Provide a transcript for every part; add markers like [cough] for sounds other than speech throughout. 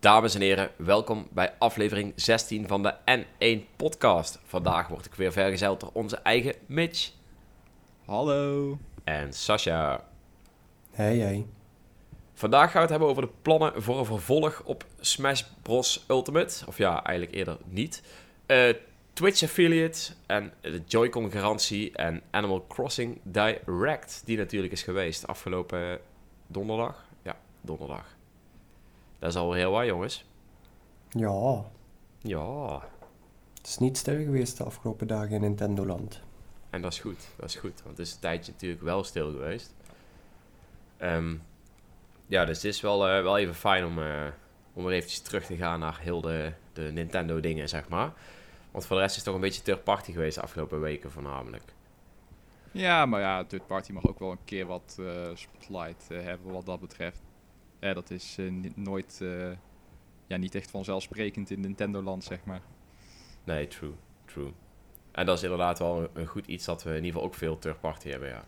Dames en heren, welkom bij aflevering 16 van de N1 podcast. Vandaag word ik weer vergezeld door onze eigen Mitch Hallo. en Sasha. Hey, hey. Vandaag gaan we het hebben over de plannen voor een vervolg op Smash Bros. Ultimate. Of ja, eigenlijk eerder niet. Eh, Twitch Affiliate en de Joy-Con garantie en Animal Crossing Direct. Die natuurlijk is geweest afgelopen donderdag. Ja, donderdag. Dat is alweer heel wat, jongens. Ja, Ja, het is niet stil geweest de afgelopen dagen in Nintendo-land. en dat is goed. Dat is goed, want het is een tijdje natuurlijk wel stil geweest. Ehm, ja, dus het is wel, eh, wel even fijn om, eh, om weer eventjes terug te gaan naar heel de, de Nintendo-dingen, zeg maar. Want voor de rest is het toch een beetje third party geweest de afgelopen weken voornamelijk. Ja, maar ja, third party mag ook wel een keer wat eh, spotlight hebben wat dat betreft. Eh, dat is eh, nooit, eh, ja, niet echt vanzelfsprekend in Nintendo-land, zeg maar. Nee, true, true. En dat is inderdaad wel een, een goed iets dat we in ieder geval ook veel third party hebben, ja.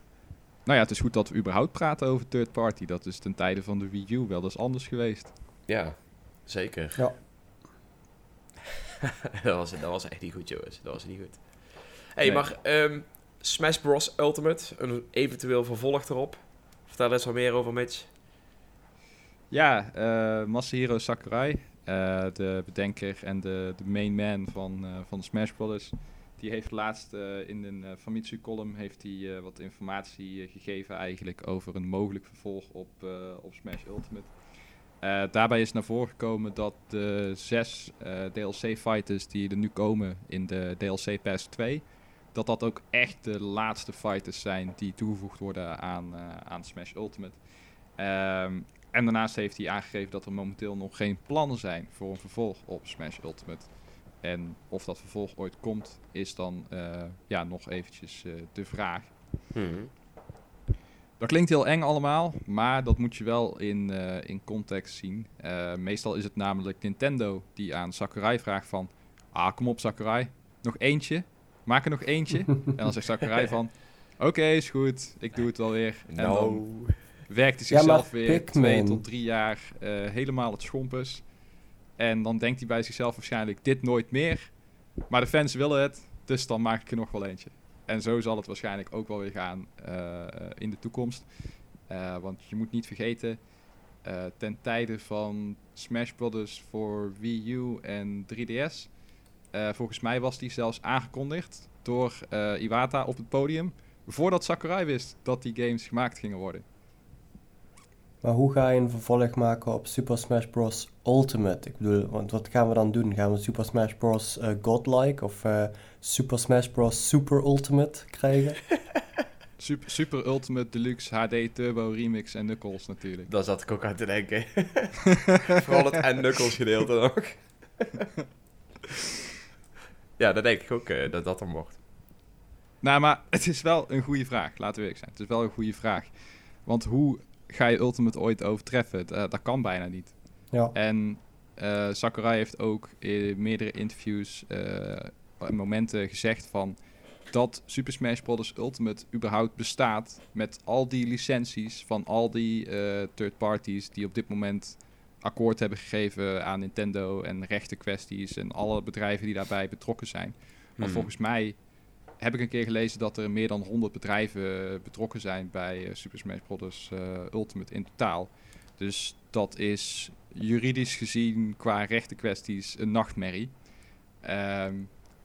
Nou ja, het is goed dat we überhaupt praten over third party. Dat is ten tijde van de Wii U wel eens anders geweest. Ja, zeker. Ja. [laughs] dat, was, dat was echt niet goed, jongens. Dat was niet goed. hey, Nee. maar ehm, Smash Bros. Ultimate, een eventueel vervolg erop. Vertel eens wat meer over, Mitch. Ja, eh Masahiro Sakurai, eh, de bedenker en de, de main man van, eh, van Smash Brothers, die heeft laatst in een uh, Famitsu column heeft hij, wat informatie gegeven eigenlijk over een mogelijk vervolg op, op Smash Ultimate. Daarbij is naar voren gekomen dat de zes DLC-fighters die er nu komen in de DLC Pass 2, dat dat ook echt de laatste fighters zijn die toegevoegd worden aan, aan Smash Ultimate. Ehm, en daarnaast heeft hij aangegeven dat er momenteel nog geen plannen zijn voor een vervolg op Smash Ultimate. En of dat vervolg ooit komt, is dan eh, ja, nog eventjes eh, de vraag. Mhm. Dat klinkt heel eng allemaal, maar dat moet je wel in, eh, in context zien. Meestal is het namelijk Nintendo die aan Sakurai vraagt van... Ah, kom op Sakurai, nog eentje? Maak er nog eentje? [laughs] en dan zegt Sakurai van... Oké, is goed, ik doe het wel weer. En dan Nou, werkt hij Ja, zichzelf weer twee tot drie jaar eh, helemaal het schompers. En dan denkt hij bij zichzelf waarschijnlijk dit nooit meer. Maar de fans willen het, dus dan maak ik er nog wel eentje. En zo zal het waarschijnlijk ook wel weer gaan eh, in de toekomst. Eh, want je moet niet vergeten, ten tijde van Smash Brothers voor Wii U en 3DS... eh, volgens mij was die zelfs aangekondigd door Iwata op het podium... voordat Sakurai wist dat die games gemaakt gingen worden. Maar hoe ga je een vervolg maken op Super Smash Bros. Ultimate? Ik bedoel, want wat gaan we dan doen? Gaan we Super Smash Bros. eh, Godlike of eh, Super Smash Bros. Super Ultimate krijgen? [laughs] Super, Super Ultimate Deluxe HD Turbo Remix en Knuckles natuurlijk. daar zat ik ook aan te denken. [laughs] Vooral het en Knuckles gedeelte [laughs] nog. ja, dat denk ik ook eh, dat dat er mocht. Nou, maar het is wel een goede vraag. Laten we eerlijk zijn. Het is wel een goede vraag. Want hoe ga je Ultimate ooit overtreffen? Dat, dat kan bijna niet. Ja. En eh, Sakurai heeft ook in meerdere interviews eh, en momenten gezegd van dat Super Smash Bros. Ultimate überhaupt bestaat met al die licenties van al die eh, third parties die op dit moment akkoord hebben gegeven aan Nintendo en rechtenkwesties en alle bedrijven die daarbij betrokken zijn. Maar Hmm. volgens mij heb ik een keer gelezen dat er meer dan 100 bedrijven eh, betrokken zijn bij eh, Super Smash Bros. eh, Ultimate in totaal. Dus dat is juridisch gezien qua rechtenkwesties een nachtmerrie. Ehm,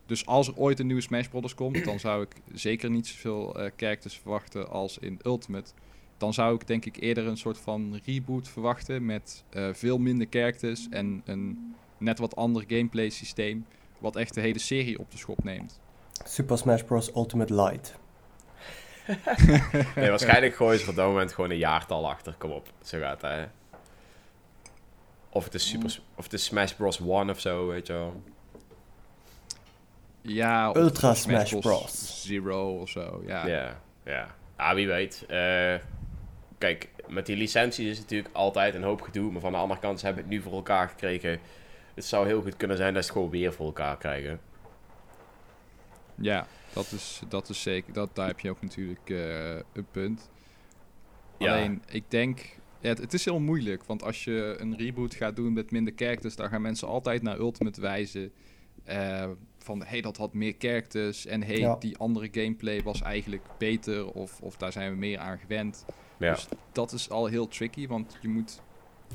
dus als er ooit een nieuwe Smash Bros. komt, dan zou ik zeker niet zoveel characters verwachten als in Ultimate. Dan zou ik denk ik eerder een soort van reboot verwachten met veel minder characters en een net wat ander gameplay systeem, wat echt de hele serie op de schop neemt. Super Smash Bros. Ultimate Light. Nee, waarschijnlijk gooien ze op dat moment gewoon een jaartal achter. Kom op, zo gaat het, hè. Of het is, super, of het is Smash Bros. 1 of zo, weet je wel. Ja, of Ultra Smash Bros. Zero of zo, ja. Ja, ja. Ah, wie weet. Eh, kijk, met die licenties is het natuurlijk altijd een hoop gedoe. Maar van de andere kant, ze hebben het nu voor elkaar gekregen. Het zou heel goed kunnen zijn dat ze het gewoon weer voor elkaar krijgen. Ja, dat is, dat is zeker. Dat, daar heb je ook natuurlijk eh, een punt. Ja. Alleen, ik denk, Ja, het, het is heel moeilijk, want als je een reboot gaat doen met minder characters, dan gaan mensen altijd naar Ultimate wijzen. eh, van, hey, dat had meer characters en hey, Ja. die andere gameplay was eigenlijk beter of, of daar zijn we meer aan gewend. Ja. Dus dat is al heel tricky, want je moet,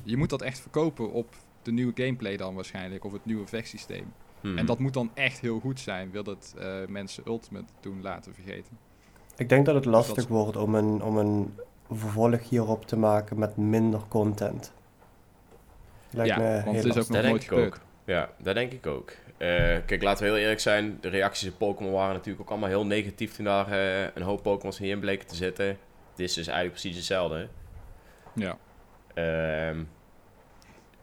je moet dat echt verkopen op de nieuwe gameplay dan waarschijnlijk, of het nieuwe vechtsysteem. Hmm. En dat moet dan echt heel goed zijn, wil dat eh, mensen Ultimate doen laten vergeten. Ik denk dat het lastig dat is- wordt om een, om een vervolg hierop te maken met minder content. Lijkt Ja, me want heel het is ook lastig. nog Dat nooit denk ik ook. gebeurd. Ja, dat denk ik ook. Eh, kijk, laten we heel eerlijk zijn. De reacties op Pokémon waren natuurlijk ook allemaal heel negatief toen daar eh, een hoop Pokémon's niet in bleken te zitten. Dit is dus eigenlijk precies hetzelfde. Ja. Ehm,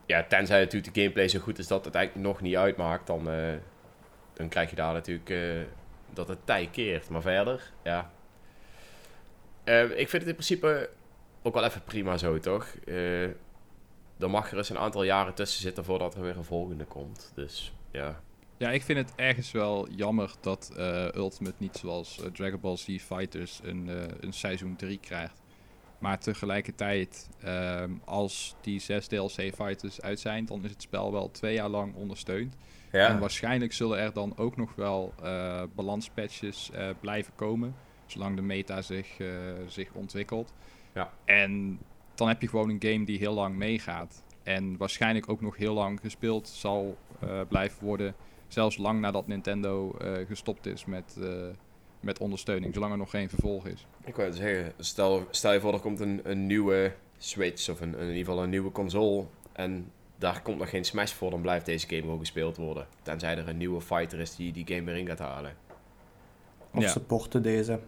ja, tenzij natuurlijk de gameplay zo goed is dat het eigenlijk nog niet uitmaakt, dan, eh, dan krijg je daar natuurlijk eh, dat het tij keert. Maar verder, ja. Eh, ik vind het in principe ook wel even prima zo, toch? Er mag er eens een aantal jaren tussen zitten voordat er weer een volgende komt. Dus ja. Ja, ik vind het ergens wel jammer dat Ultimate niet zoals Dragon Ball Z Fighters een, een seizoen 3 krijgt. Maar tegelijkertijd, ehm, als die zes DLC Fighters uit zijn, dan is het spel wel twee jaar lang ondersteund. En Ja, waarschijnlijk zullen er dan ook nog wel eh, balanspatches eh, blijven komen, zolang de meta zich, eh, zich ontwikkelt. Ja. En dan heb je gewoon een game die heel lang meegaat. En waarschijnlijk ook nog heel lang gespeeld zal blijven worden. Zelfs lang nadat Nintendo gestopt is met, met ondersteuning, zolang er nog geen vervolg is. Ik wou zeggen, stel, stel je voor er komt een, een nieuwe Switch of een, in ieder geval een nieuwe console en daar komt nog geen Smash voor, dan blijft deze game gewoon gespeeld worden. Tenzij er een nieuwe fighter is die die game erin gaat halen. Of Ja. supporten deze.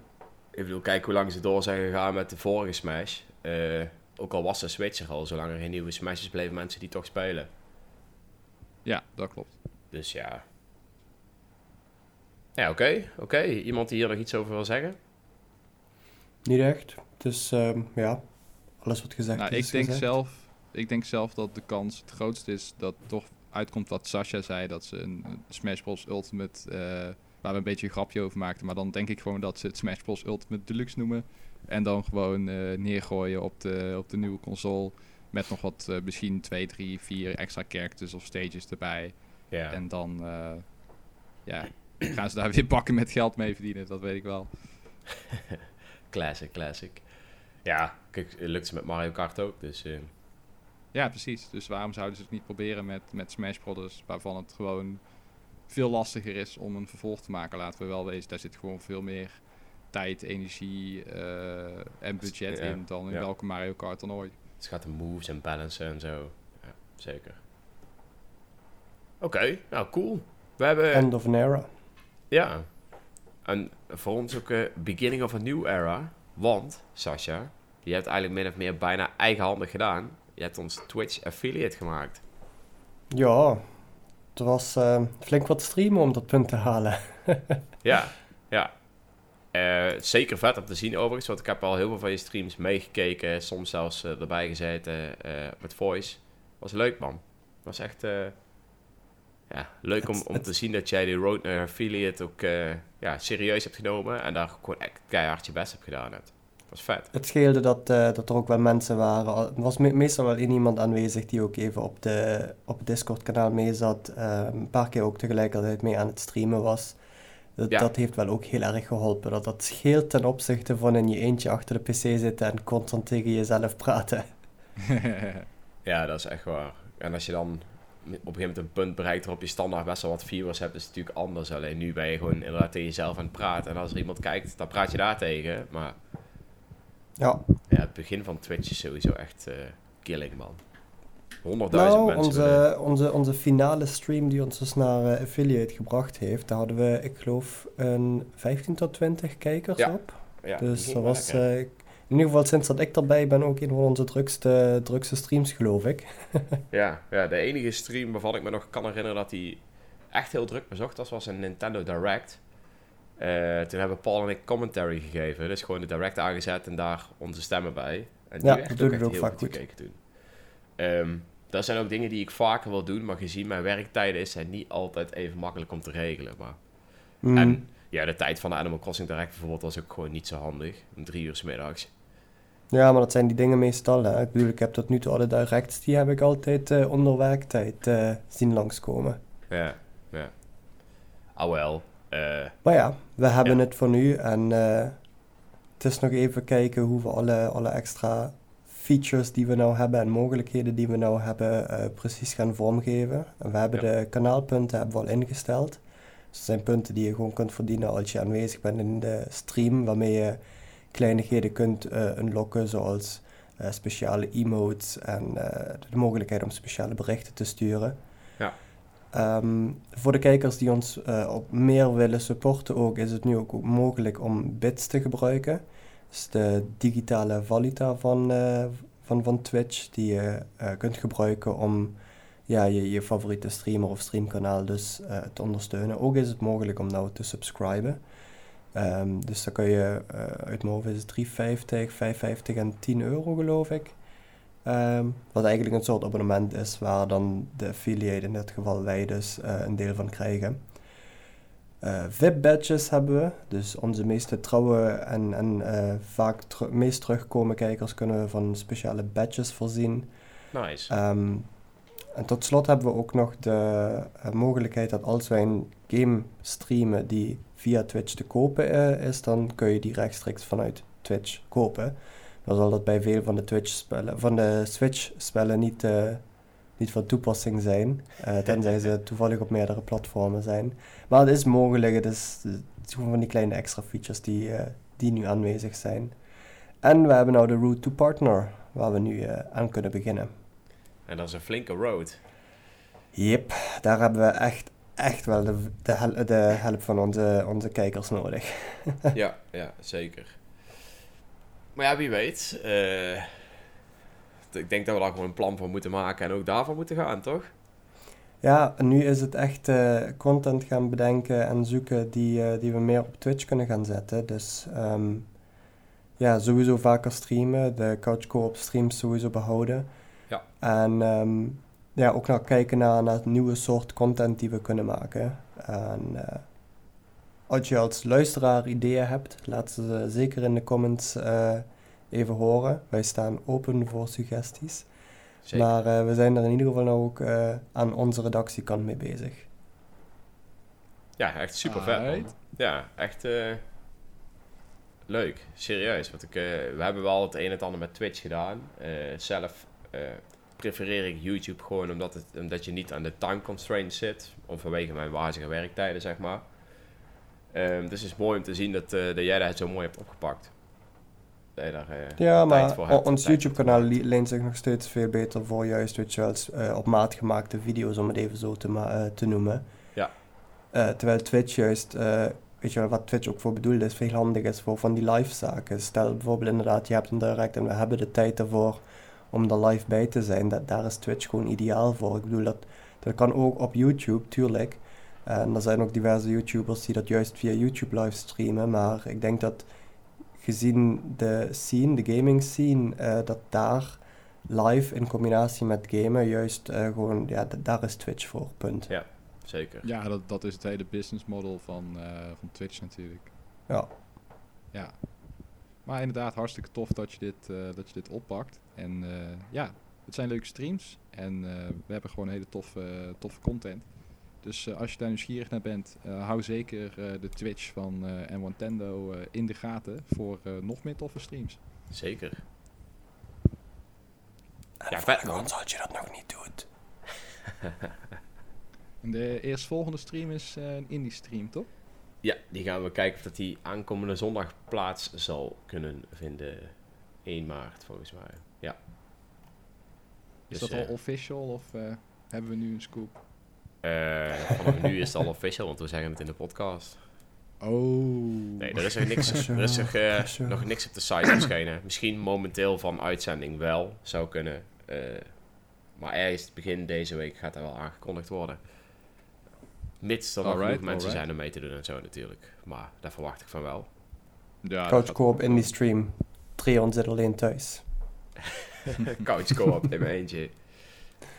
Ik bedoel, kijk hoe lang ze door zijn gegaan met de vorige Smash. Eh, ook al was de Switch er al, zolang er geen nieuwe Smash is, bleven mensen die toch spelen. Ja, dat klopt. Dus ja. Ja, oké. Oké. Iemand die hier nog iets over wil zeggen? Niet echt. Dus ehm, ja, alles wat gezegd Nou, is. ik denk, gezegd. zelf, ik denk zelf dat de kans het grootst is dat toch uitkomt wat Sasha zei. Dat ze een, Smash Bros. Ultimate, eh, waar we een beetje een grapje over maakten. Maar dan denk ik gewoon dat ze het Smash Bros. Ultimate Deluxe noemen. En dan gewoon eh, neergooien op de, op de nieuwe console. Met nog wat, eh, misschien twee, drie, vier extra characters of stages erbij. Ja. En dan eh, ja, gaan ze daar weer bakken met geld mee verdienen. Dat weet ik wel. [laughs] Classic, classic. Ja, kijk, het lukt ze met Mario Kart ook, dus... eh, Ja, precies. Dus waarom zouden ze het niet proberen met, met Smash Brothers, waarvan het gewoon veel lastiger is om een vervolg te maken, laten we wel wezen. Daar zit gewoon veel meer tijd, energie eh, en budget Ja, in dan in ja. welke Mario Kart dan ooit. het gaat de moves en balancen en zo. Ja, zeker. Oké, nou cool. We hebben... End of an era. Ja. En voor ons ook eh beginning of a new era. Want, Sasha, je hebt eigenlijk min of meer bijna eigenhandig gedaan. Je hebt ons Twitch affiliate gemaakt. Ja, het was ehm, flink wat streamen om dat punt te halen. [laughs] Ja, ja. Eh, zeker vet om te zien overigens, want ik heb al heel veel van je streams meegekeken. Soms zelfs eh, erbij gezeten eh, met voice. Was leuk, man. Was echt eh, ja, leuk om, Het- om het- te zien dat jij de Road naar Affiliate ook eh, ja, serieus hebt genomen. En daar gewoon echt keihard je best hebt gedaan hebt. Was vet. Het scheelde dat, eh, dat er ook wel mensen waren. Er was me- meestal wel één iemand aanwezig die ook even op, de, op het Discord-kanaal mee zat. eh, een paar keer ook tegelijkertijd mee aan het streamen was. Dat, Ja. dat heeft wel ook heel erg geholpen. Dat, dat scheelt ten opzichte van in je eentje achter de pc zitten en constant tegen jezelf praten. [laughs] Ja, dat is echt waar. En als je dan op een gegeven moment een punt bereikt waarop je standaard best wel wat viewers hebt, is het natuurlijk anders. Alleen nu ben je gewoon inderdaad tegen jezelf aan het praten. En als er iemand kijkt, dan praat je daar tegen. Maar Ja, ja, het begin van Twitch is sowieso echt eh, killing, man. 100.000 nou, mensen. onze, onze, onze finale stream die ons dus naar eh, Affiliate gebracht heeft, daar hadden we, ik geloof, een 15 tot 20 kijkers Ja, op. ja, Dus dat was in ieder geval sinds dat ik erbij ben ook een van onze drukste, drukste streams, geloof ik. [laughs] ja, ja, de enige stream waarvan ik me nog kan herinneren dat hij echt heel druk bezocht was, was een Nintendo Direct. Eh, toen hebben Paul en ik commentary gegeven. Dus gewoon de Direct aangezet en daar onze stemmen bij. En die Ja, werd dat ook echt ook heel vaak goed gekeken toen. Ehm, dat zijn ook dingen die ik vaker wil doen, maar gezien mijn werktijden is het niet altijd even makkelijk om te regelen. Maar... Mm. En ja, de tijd van de Animal Crossing Direct bijvoorbeeld was ook gewoon niet zo handig. Om drie uur 's middags. Ja, maar dat zijn die dingen meestal. Hè. Ik bedoel, ik heb tot nu toe alle directs, die heb ik altijd eh, onder werktijd eh, zien langskomen. Ja, ja. Ah wel. eh, Maar ja, we hebben Ja. het voor nu en het is nog even kijken hoe we alle, alle extra features die we nou hebben en mogelijkheden die we nou hebben precies gaan vormgeven. En we hebben Ja. de kanaalpunten hebben we al ingesteld. Dus dat zijn punten die je gewoon kunt verdienen als je aanwezig bent in de stream, waarmee je kleinigheden kunt eh unlocken, zoals eh, speciale emotes en eh, de mogelijkheid om speciale berichten te sturen. Ja. Ehm, voor de kijkers die ons op meer willen supporten ook, is het nu ook mogelijk om bits te gebruiken. Dus de digitale valuta van, van, van Twitch, die je kunt gebruiken om ja, je, je favoriete streamer of streamkanaal dus te ondersteunen. Ook is het mogelijk om nou te subscriben. Ehm, dus dan kun je eh, uit mijn hoofd is het 3,50, 5,50 en 10 euro geloof ik. Ehm, wat eigenlijk een soort abonnement is waar dan de affiliate, in dit geval wij dus, eh, een deel van krijgen. Eh VIP-badges hebben we, dus onze meeste trouwe en, en vaak meest terugkomen kijkers kunnen we van speciale badges voorzien. nice. Ehm, en tot slot hebben we ook nog de mogelijkheid dat als wij een game streamen die via Twitch te kopen eh, is, dan kun je die rechtstreeks vanuit Twitch kopen. Dan zal dat bij veel van de Twitch-spellen, van de Switch-spellen niet, eh, niet van toepassing zijn, eh, [laughs] tenzij ze toevallig op meerdere platformen zijn. Maar het is mogelijk, het is, het is gewoon van die kleine extra features die, die nu aanwezig zijn. En we hebben nou de Route to Partner, waar we nu aan kunnen beginnen. En dat is een flinke road. Yep, daar hebben we echt, echt wel de, de, de help van onze, onze kijkers nodig. [laughs] ja, ja, zeker. Maar ja, wie weet. eh, ik denk dat we daar gewoon een plan voor moeten maken en ook daarvoor moeten gaan, toch? Ja, nu is het echt eh, content gaan bedenken en zoeken die, eh, die we meer op Twitch kunnen gaan zetten. Dus ehm, ja, sowieso vaker streamen, de Couch Co-op streams sowieso behouden. Ja. En ehm, ja, ook nog kijken naar, naar het nieuwe soort content die we kunnen maken. En eh, als je als luisteraar ideeën hebt, laat ze zeker in de comments eh, even horen. Wij staan open voor suggesties. Zeker. Maar eh, we zijn er in ieder geval nou ook eh, aan onze redactiekant mee bezig. Ja, echt super vet. Ja, echt eh, leuk. Serieus. Want ik, we hebben wel het een en het ander met Twitch gedaan. Eh, zelf eh, prefereer ik YouTube gewoon omdat, het, omdat je niet aan de time constraints zit. Om vanwege mijn wazige werktijden, zeg maar. Ehm, dus het is mooi om te zien dat, eh, dat jij dat zo mooi hebt opgepakt. Dat je daar, eh, Ja, tijd maar voor hebt, ons YouTube-kanaal leent zich nog steeds veel beter voor juist, weet je wel, eh, op maat gemaakte video's, om het even zo te, te noemen. Ja. Terwijl Twitch juist, weet je wel, wat Twitch ook voor bedoeld is, veel handiger is voor van die live zaken. Stel bijvoorbeeld inderdaad, je hebt een direct en we hebben de tijd ervoor om er live bij te zijn. Dat, daar is Twitch gewoon ideaal voor. Ik bedoel, dat, dat kan ook op YouTube, tuurlijk. En er zijn ook diverse YouTubers die dat juist via YouTube live streamen, maar ik denk dat gezien de scene, de gaming scene, eh, dat daar live in combinatie met gamen juist eh, gewoon, ja, daar is Twitch voor, punt. Zeker. Ja, dat, dat is het hele business model van, eh, van Twitch natuurlijk. Ja. Ja. Maar inderdaad, hartstikke tof dat je dit, eh, dat je dit oppakt. En eh, ja, het zijn leuke streams. En eh, we hebben gewoon hele toffe, toffe content. Dus eh, als je daar nieuwsgierig naar bent, eh, hou zeker eh, de Twitch van eh en Nintendo in de gaten voor eh, nog meer toffe streams. Zeker. En Ja, ons als je dat nog niet doet. [laughs] En de eerstvolgende stream is eh, een indie stream, toch? Ja, die gaan we kijken of dat die aankomende zondag plaats zal kunnen vinden. 1 maart volgens mij. Ja. Is Dus, dat al eh, official of eh, hebben we nu een scoop? eh, vanaf nu is het al official, want we zeggen het in de podcast. Oh. Nee, er is niks, er is nog, eh, niks op de site verschenen. Misschien momenteel van uitzending wel, zou kunnen. eh, maar ergens begin deze week gaat dat wel aangekondigd worden. Mits er nog genoeg mensen zijn om mee te doen en zo natuurlijk. Maar daar verwacht ik van wel. Ja, dat gaat- Co-op in die stream. Treon zit alleen thuis. [laughs] Couch co-op in mijn eentje.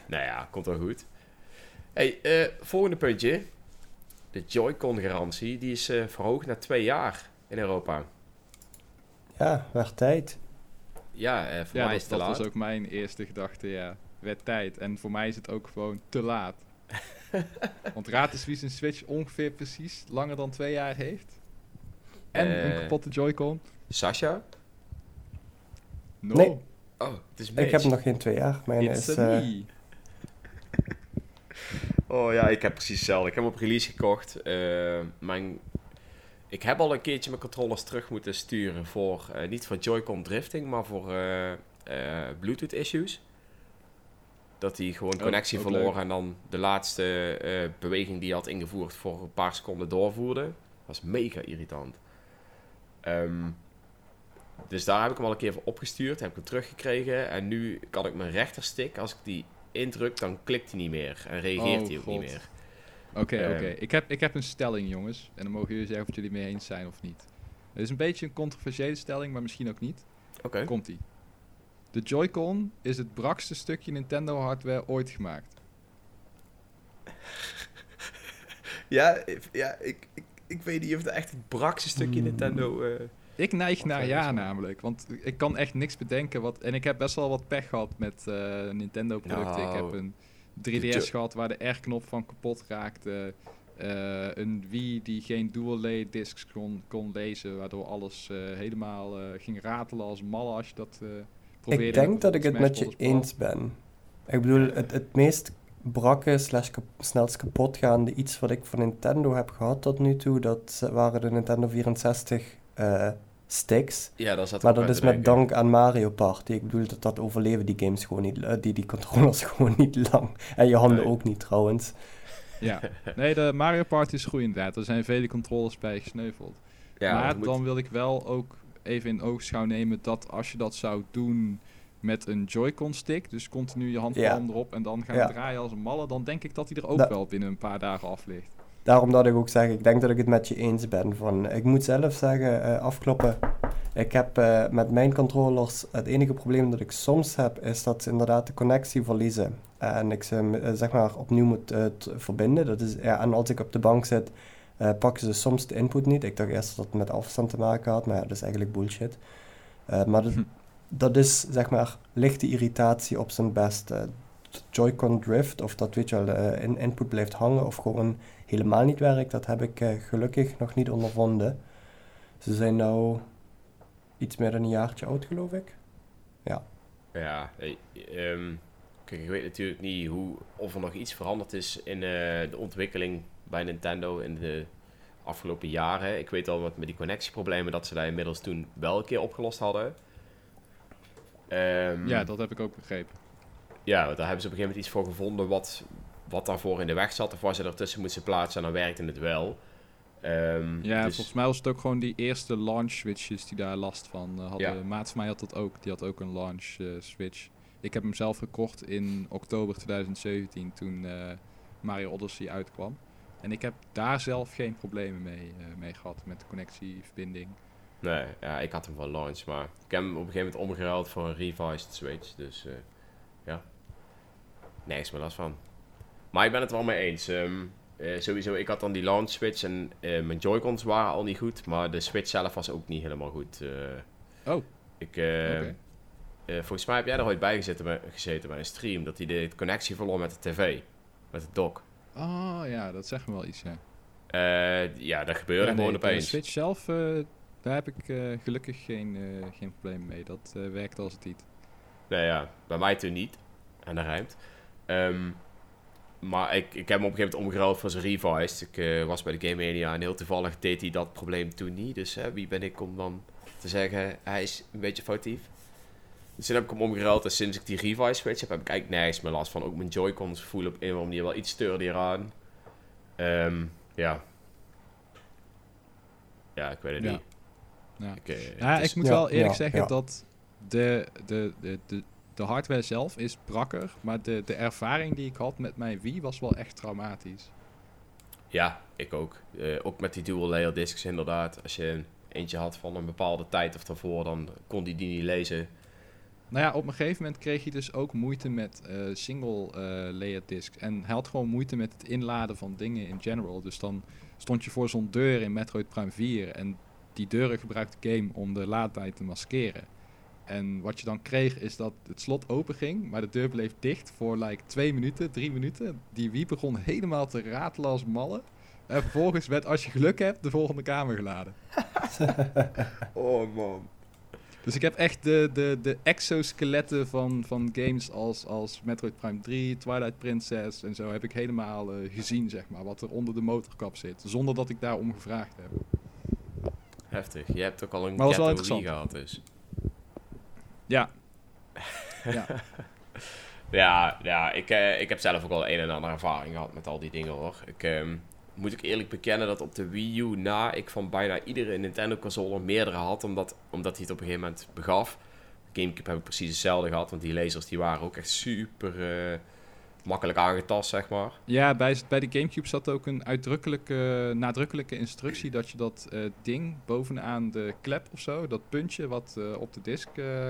Nou ja, komt wel goed. Hey, eh, volgende puntje. De Joy-Con garantie, die is eh, verhoogd naar twee jaar in Europa. Ja, werd tijd. ja, eh, voor Ja, mij is dat, het te dat laat. was ook mijn eerste gedachte, ja. Werd tijd. En voor mij is het ook gewoon te laat. [laughs] [laughs] Want raad eens wie zijn Switch ongeveer precies langer dan twee jaar heeft. En een Eh, kapotte Joy-Con. Sasha? No. Nee. Oh, het is Ik heb nog geen twee jaar. Mijn It's is... a me. [laughs] Oh ja, ik heb precies hetzelfde. Ik heb hem op release gekocht. Eh, mijn... Ik heb al een keertje mijn controllers terug moeten sturen voor, eh, niet voor Joy-Con drifting, maar voor eh, eh, Bluetooth issues. Dat hij gewoon Oh, connectie verloor en dan de laatste eh, beweging die hij had ingevoerd voor een paar seconden doorvoerde. Dat was mega irritant. Ehm, dus daar heb ik hem al een keer voor opgestuurd, heb ik hem teruggekregen. En nu kan ik mijn rechterstick, als ik die indruk, dan klikt hij niet meer. En reageert Oh, hij ook God. niet meer. Oké, Ehm. oké. Ik, heb, ik heb een stelling, jongens. En dan mogen jullie zeggen of jullie het mee eens zijn of niet. Het is een beetje een controversiële stelling, maar misschien ook niet. Oké. Komt-ie. De Joy-Con is het brakste stukje Nintendo-hardware ooit gemaakt. [laughs] Ja, ik- ja ik, ik, ik weet niet of het echt het brakste stukje Hmm. Nintendo... eh, Ik neig naar ja is namelijk. Want ik kan echt niks bedenken. Wat, en ik heb best wel wat pech gehad met eh, Nintendo-producten. ik Nou, heb een de 3DS Jo- gehad waar de R-knop van kapot raakte. Eh, een Wii die geen dual-lay discs kon, kon lezen. Waardoor alles eh, helemaal eh, ging ratelen als malle als je dat eh. Ik denk dat ik het met je eens ben. Ik bedoel, het, het meest brakke slash kap- snelst kapotgaande iets wat ik van Nintendo heb gehad tot nu toe, dat waren de Nintendo 64 eh, sticks. ja, daar zat Maar dat is met denken. dank aan Mario Party. Ik bedoel, dat, dat overleven die games gewoon niet, eh, die, die controllers [laughs] gewoon niet lang. En je handen Nee. ook niet trouwens. Ja, nee, de Mario Party is goed inderdaad. Er zijn vele controllers bij gesneuveld. Ja, maar moet- dan wil ik wel ook even in oogschouw nemen dat als je dat zou doen met een Joy-Con stick, dus continu je handpalm erop en dan gaan Ja. draaien als een malle, dan denk ik dat hij er ook wel binnen een paar dagen af ligt. Daarom dat ik ook zeg, ik denk dat ik het met je eens ben. Van, ik moet zelf zeggen, eh, afkloppen. Ik heb eh, met mijn controllers, het enige probleem dat ik soms heb, is dat ze inderdaad de connectie verliezen. En ik ze eh, zeg maar opnieuw moet verbinden. Dat is, ja, en als ik op de bank zit, eh, pakken ze soms de input niet. Ik dacht eerst dat het met afstand te maken had, maar ja, dat is eigenlijk bullshit. Eh, maar dat, Hm. dat is zeg maar lichte irritatie op zijn best. Eh, Joy-Con drift, of dat weet je wel, in input blijft hangen of gewoon helemaal niet werkt, dat heb ik gelukkig nog niet ondervonden. Ze zijn nou iets meer dan een jaartje oud, geloof ik. Ja, eh, ehm, kijk, ik weet natuurlijk niet hoe, of er nog iets veranderd is in eh, de ontwikkeling bij Nintendo in de afgelopen jaren. Ik weet al wat met die connectieproblemen dat ze daar inmiddels toen wel een keer opgelost hadden. Ehm, Ja, dat heb ik ook begrepen. Ja, daar hebben ze op een gegeven moment iets voor gevonden wat, wat daarvoor in de weg zat. Of waar ze ertussen moesten plaatsen en dan werkte het wel. Ehm, Ja, dus- volgens mij was het ook gewoon die eerste launch switches die daar last van eh, hadden. Ja. Maat van mij had dat ook. Die had ook een launch eh, switch. Ik heb hem zelf gekocht in oktober 2017 toen eh, Mario Odyssey uitkwam. En ik heb daar zelf geen problemen mee, eh, mee gehad met de connectieverbinding. Nee, ja, ik had hem van launch, maar ik heb hem op een gegeven moment omgeruild voor een revised Switch. Dus eh, ja, niks meer last van. Maar ik ben het wel mee eens. Ehm, eh, sowieso, ik had dan die launch Switch en mijn Joy-Cons waren al niet goed, maar de Switch zelf was ook niet helemaal goed. Oh, ik, eh, oké. eh, volgens mij heb jij er ooit bij gezeten bij, gezeten bij een stream, dat hij de connectie verloor met de tv, met de dock. Oh ja, dat zegt me wel iets, ja. Eh, ja, dat gebeurde Ja, nee, gewoon de opeens. Switch zelf, eh, daar heb ik eh, gelukkig geen, geen probleem mee. Dat werkt als het niet. Nou ja, bij mij toen niet. En dat rijmt. Ehm, maar ik, ik heb hem op een gegeven moment omgeruild voor zijn revised. Ik was bij de Game Mania en heel toevallig deed hij dat probleem toen niet. Dus wie ben ik om dan te zeggen, hij is een beetje foutief. Dus toen heb ik hem omgeruild en sinds ik die revised switch heb, heb ik eigenlijk nergens meer last van. Ook mijn Joy-Cons voelen op een of andere manier wel iets sturdier aan. Ehm, ja. Ja, ik weet het Ja. niet. Ja. Ik, eh, Ja, ik moet Ja, wel eerlijk ja, zeggen ja. dat de, de, de, de, de hardware zelf is brakker, maar de, de ervaring die ik had met mijn Wii was wel echt traumatisch. Ja, ik ook. Eh, ook met die dual layer discs inderdaad. Als je eentje had van een bepaalde tijd of daarvoor, dan kon die die niet lezen. Nou ja, op een gegeven moment kreeg je dus ook moeite met eh, single eh, layer discs. En hij had gewoon moeite met het inladen van dingen in general. Dus dan stond je voor zo'n deur in Metroid Prime 4 en die deuren gebruikt de game om de laadtijd te maskeren. En wat je dan kreeg is dat het slot open ging, maar de deur bleef dicht voor like twee minuten, drie minuten. Die Wii begon helemaal te ratelen als mallen. En vervolgens werd, als je geluk hebt, de volgende kamer geladen. [laughs] Oh man. Dus ik heb echt de, de, de exoskeletten van, van games als, als Metroid Prime 3, Twilight Princess en zo heb ik helemaal eh, gezien, zeg maar. Wat er onder de motorkap zit, zonder dat ik daarom gevraagd heb. Heftig. Je hebt ook al een Maar Ghetto Wii gehad dus. Ja. [laughs] ja. Ja, ja ik, eh, ik heb zelf ook al een en ander ervaring gehad met al die dingen hoor. Ik ehm, moet ik eerlijk bekennen dat op de Wii U na ik van bijna iedere Nintendo console meerdere had, omdat, omdat hij het op een gegeven moment begaf. Gamecube heb ik precies hetzelfde gehad, want die lasers die waren ook echt super eh, makkelijk aangetast, zeg maar. Ja, bij, bij de Gamecube zat ook een uitdrukkelijke, nadrukkelijke instructie dat je dat eh, ding bovenaan de klep of zo, dat puntje wat eh, op de disk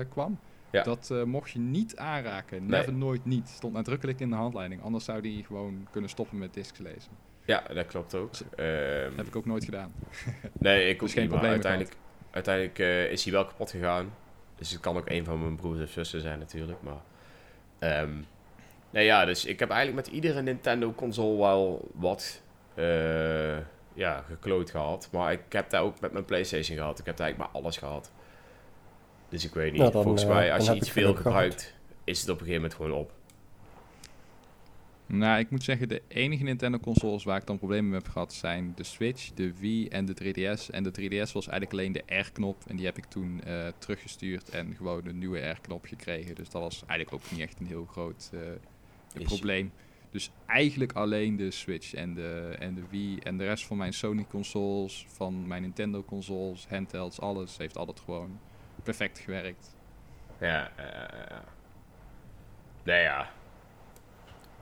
kwam, Ja. dat mocht je niet aanraken. Never, nooit, niet. Stond nadrukkelijk in de handleiding. Anders zou die gewoon kunnen stoppen met discs lezen. Ja, dat klopt ook. Ehm, heb ik ook nooit gedaan. [laughs] nee, ik [laughs] Dus ook geen niet, maar uiteindelijk, uiteindelijk eh, is hij wel kapot gegaan. Dus het kan ook een van mijn broers of zussen zijn natuurlijk, maar... ehm, nee, ja, dus ik heb eigenlijk met iedere Nintendo-console wel wat eh, ja, gekloot gehad. Maar ik heb daar ook met mijn PlayStation gehad. Ik heb daar eigenlijk maar alles gehad. Dus ik weet niet. Nou, dan, Volgens eh, mij, als je iets veel gehad. gebruikt, is het op een gegeven moment gewoon op. Nou, ik moet zeggen, de enige Nintendo-consoles waar ik dan problemen mee heb gehad zijn de Switch, de Wii en de 3DS. En de 3DS was eigenlijk alleen de R-knop en die heb ik toen eh, teruggestuurd en gewoon een nieuwe R-knop gekregen. Dus dat was eigenlijk ook niet echt een heel groot eh, probleem. Dus eigenlijk alleen de Switch en de, en de Wii en de rest van mijn Sony-consoles, van mijn Nintendo-consoles, handhelds, alles heeft altijd gewoon perfect gewerkt. Ja, ja. Nee, ja.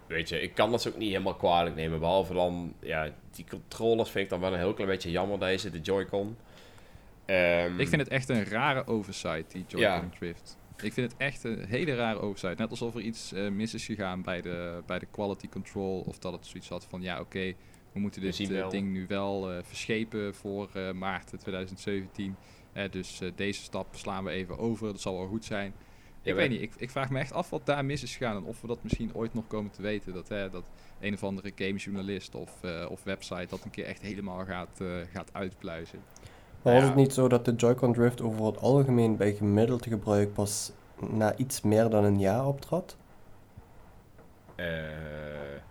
Weet je, ik kan dat ook niet helemaal kwalijk nemen. Behalve dan, ja, die controllers vind ik dan wel een heel klein beetje jammer, deze, de Joy-Con. Ehm, Ik vind het echt een rare oversight, die Joy-Con Ja. Drift. Ik vind het echt een hele rare oversight. Net alsof er iets eh, mis is gegaan bij de, bij de quality control. Of dat het zoiets had van, ja oké, we moeten dit eh, ding nu wel eh, verschepen voor maart 2017. Eh, dus deze stap slaan we even over, dat zal wel goed zijn. Ik weet niet, ik, ik vraag me echt af wat daar mis is gegaan. En of we dat misschien ooit nog komen te weten. Dat, hè, dat een of andere gamejournalist of, eh, of website dat een keer echt helemaal gaat, eh, gaat uitpluizen. Maar was Ja. het niet zo dat de Joy-Con Drift over het algemeen bij gemiddeld gebruik pas na iets meer dan een jaar optrad? eh,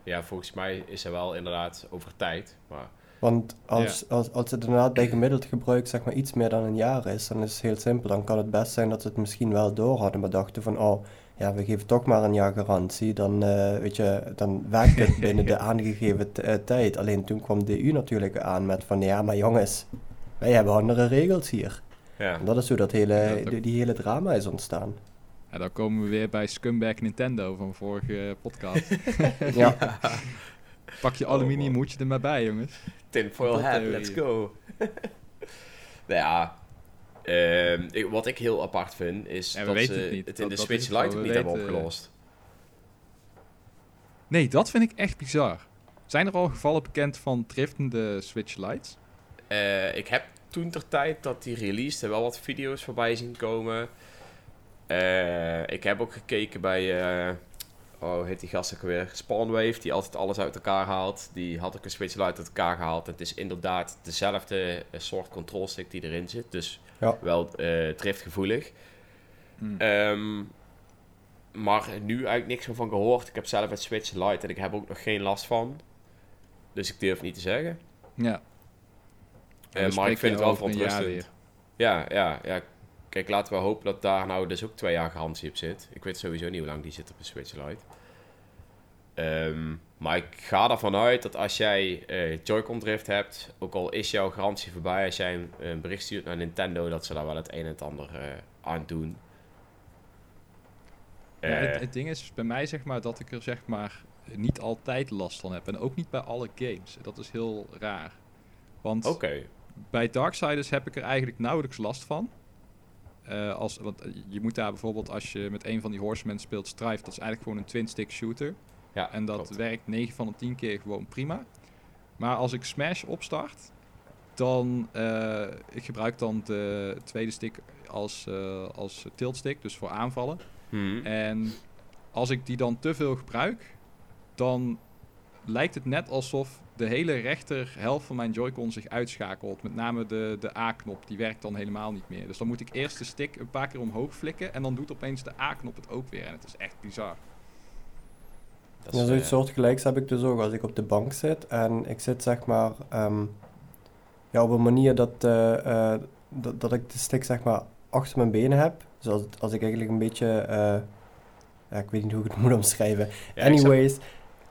ja, volgens mij is er wel inderdaad over tijd. Maar Want als, als, als het inderdaad bij gemiddeld gebruik zeg maar iets meer dan een jaar is, dan is het heel simpel. Dan kan het best zijn dat ze het misschien wel door hadden, maar dachten van, oh, ja, we geven toch maar een jaar garantie. Dan, eh, weet je, dan werkt het binnen de [laughs] aangegeven eh, tijd. Alleen toen kwam DU natuurlijk aan met van, ja, maar jongens, wij hebben andere regels hier. ja, En dat is hoe dat hele, Ja, dat- die, die hele drama is ontstaan. En dan komen we weer bij Scumbag Nintendo van vorige podcast. [laughs] Ja, [laughs] Pak je Oh, aluminium hoedje er maar bij, jongens. tinfoil hat, let's go. [laughs] nou ja, ehm, ik- wat ik heel apart vind, is Ja, dat ze het niet. in Dat- de Switch het. Lite niet hebben opgelost. Nee, dat vind ik echt bizar. Zijn er al gevallen bekend van driftende Switch Lites? Eh, ik heb toen ter tijd dat die released er wel wat video's voorbij zien komen. Eh, ik heb ook gekeken bij, eh, oh heet die gast ook weer? Spawnwave, die altijd alles uit elkaar haalt. Die had ook een Switch Lite uit elkaar gehaald. Het is inderdaad dezelfde eh, soort control stick die erin zit. Dus Ja. wel eh driftgevoelig. Hm. Ehm, maar nu eigenlijk niks meer van gehoord. Ik heb zelf het Switch Lite en ik heb ook nog geen last van. Dus ik durf niet te zeggen. ja. Eh, En maar ik vind het wel verontrustend. Ja, ja, ja. Kijk, laten we hopen dat daar nou dus ook twee jaar garantie op zit. Ik weet sowieso niet hoe lang die zit op de Switch Lite. Ehm, maar ik ga ervan uit dat als jij eh Joy-Con drift hebt, ook al is jouw garantie voorbij, als jij een, een bericht stuurt naar Nintendo, dat ze daar wel het een en het ander eh, aan doen. Ja, Eh, het, het ding is bij mij zeg maar dat ik er zeg maar niet altijd last van heb. En ook niet bij alle games. Dat is heel raar. Want Oké, bij Darksiders heb ik er eigenlijk nauwelijks last van. Eh, als, want eh, je moet daar bijvoorbeeld als je met een van die horsemen speelt Strife, dat is eigenlijk gewoon een twin-stick shooter. ja, En dat klopt. werkt 9 van de 10 keer gewoon prima. Maar als ik Smash opstart, dan eh, ik gebruik dan de tweede stick als, als tiltstick, dus voor aanvallen. Mhm. En als ik die dan te veel gebruik, dan lijkt het net alsof de hele rechter helft van mijn Joy-Con zich uitschakelt. Met name de, de A-knop, die werkt dan helemaal niet meer. Dus dan moet ik eerst de stick een paar keer omhoog flikken en dan doet opeens de A-knop het ook weer. En het is echt bizar. Dat Ja, is, zoiets eh, soortgelijks heb ik dus ook als ik op de bank zit en ik zit zeg maar ehm, ja, op een manier dat, eh, eh, dat, dat ik de stick zeg maar achter mijn benen heb. Dus als, als ik eigenlijk een beetje, eh, ja, ik weet niet hoe ik het [laughs] moet omschrijven. ja, Anyways, Ik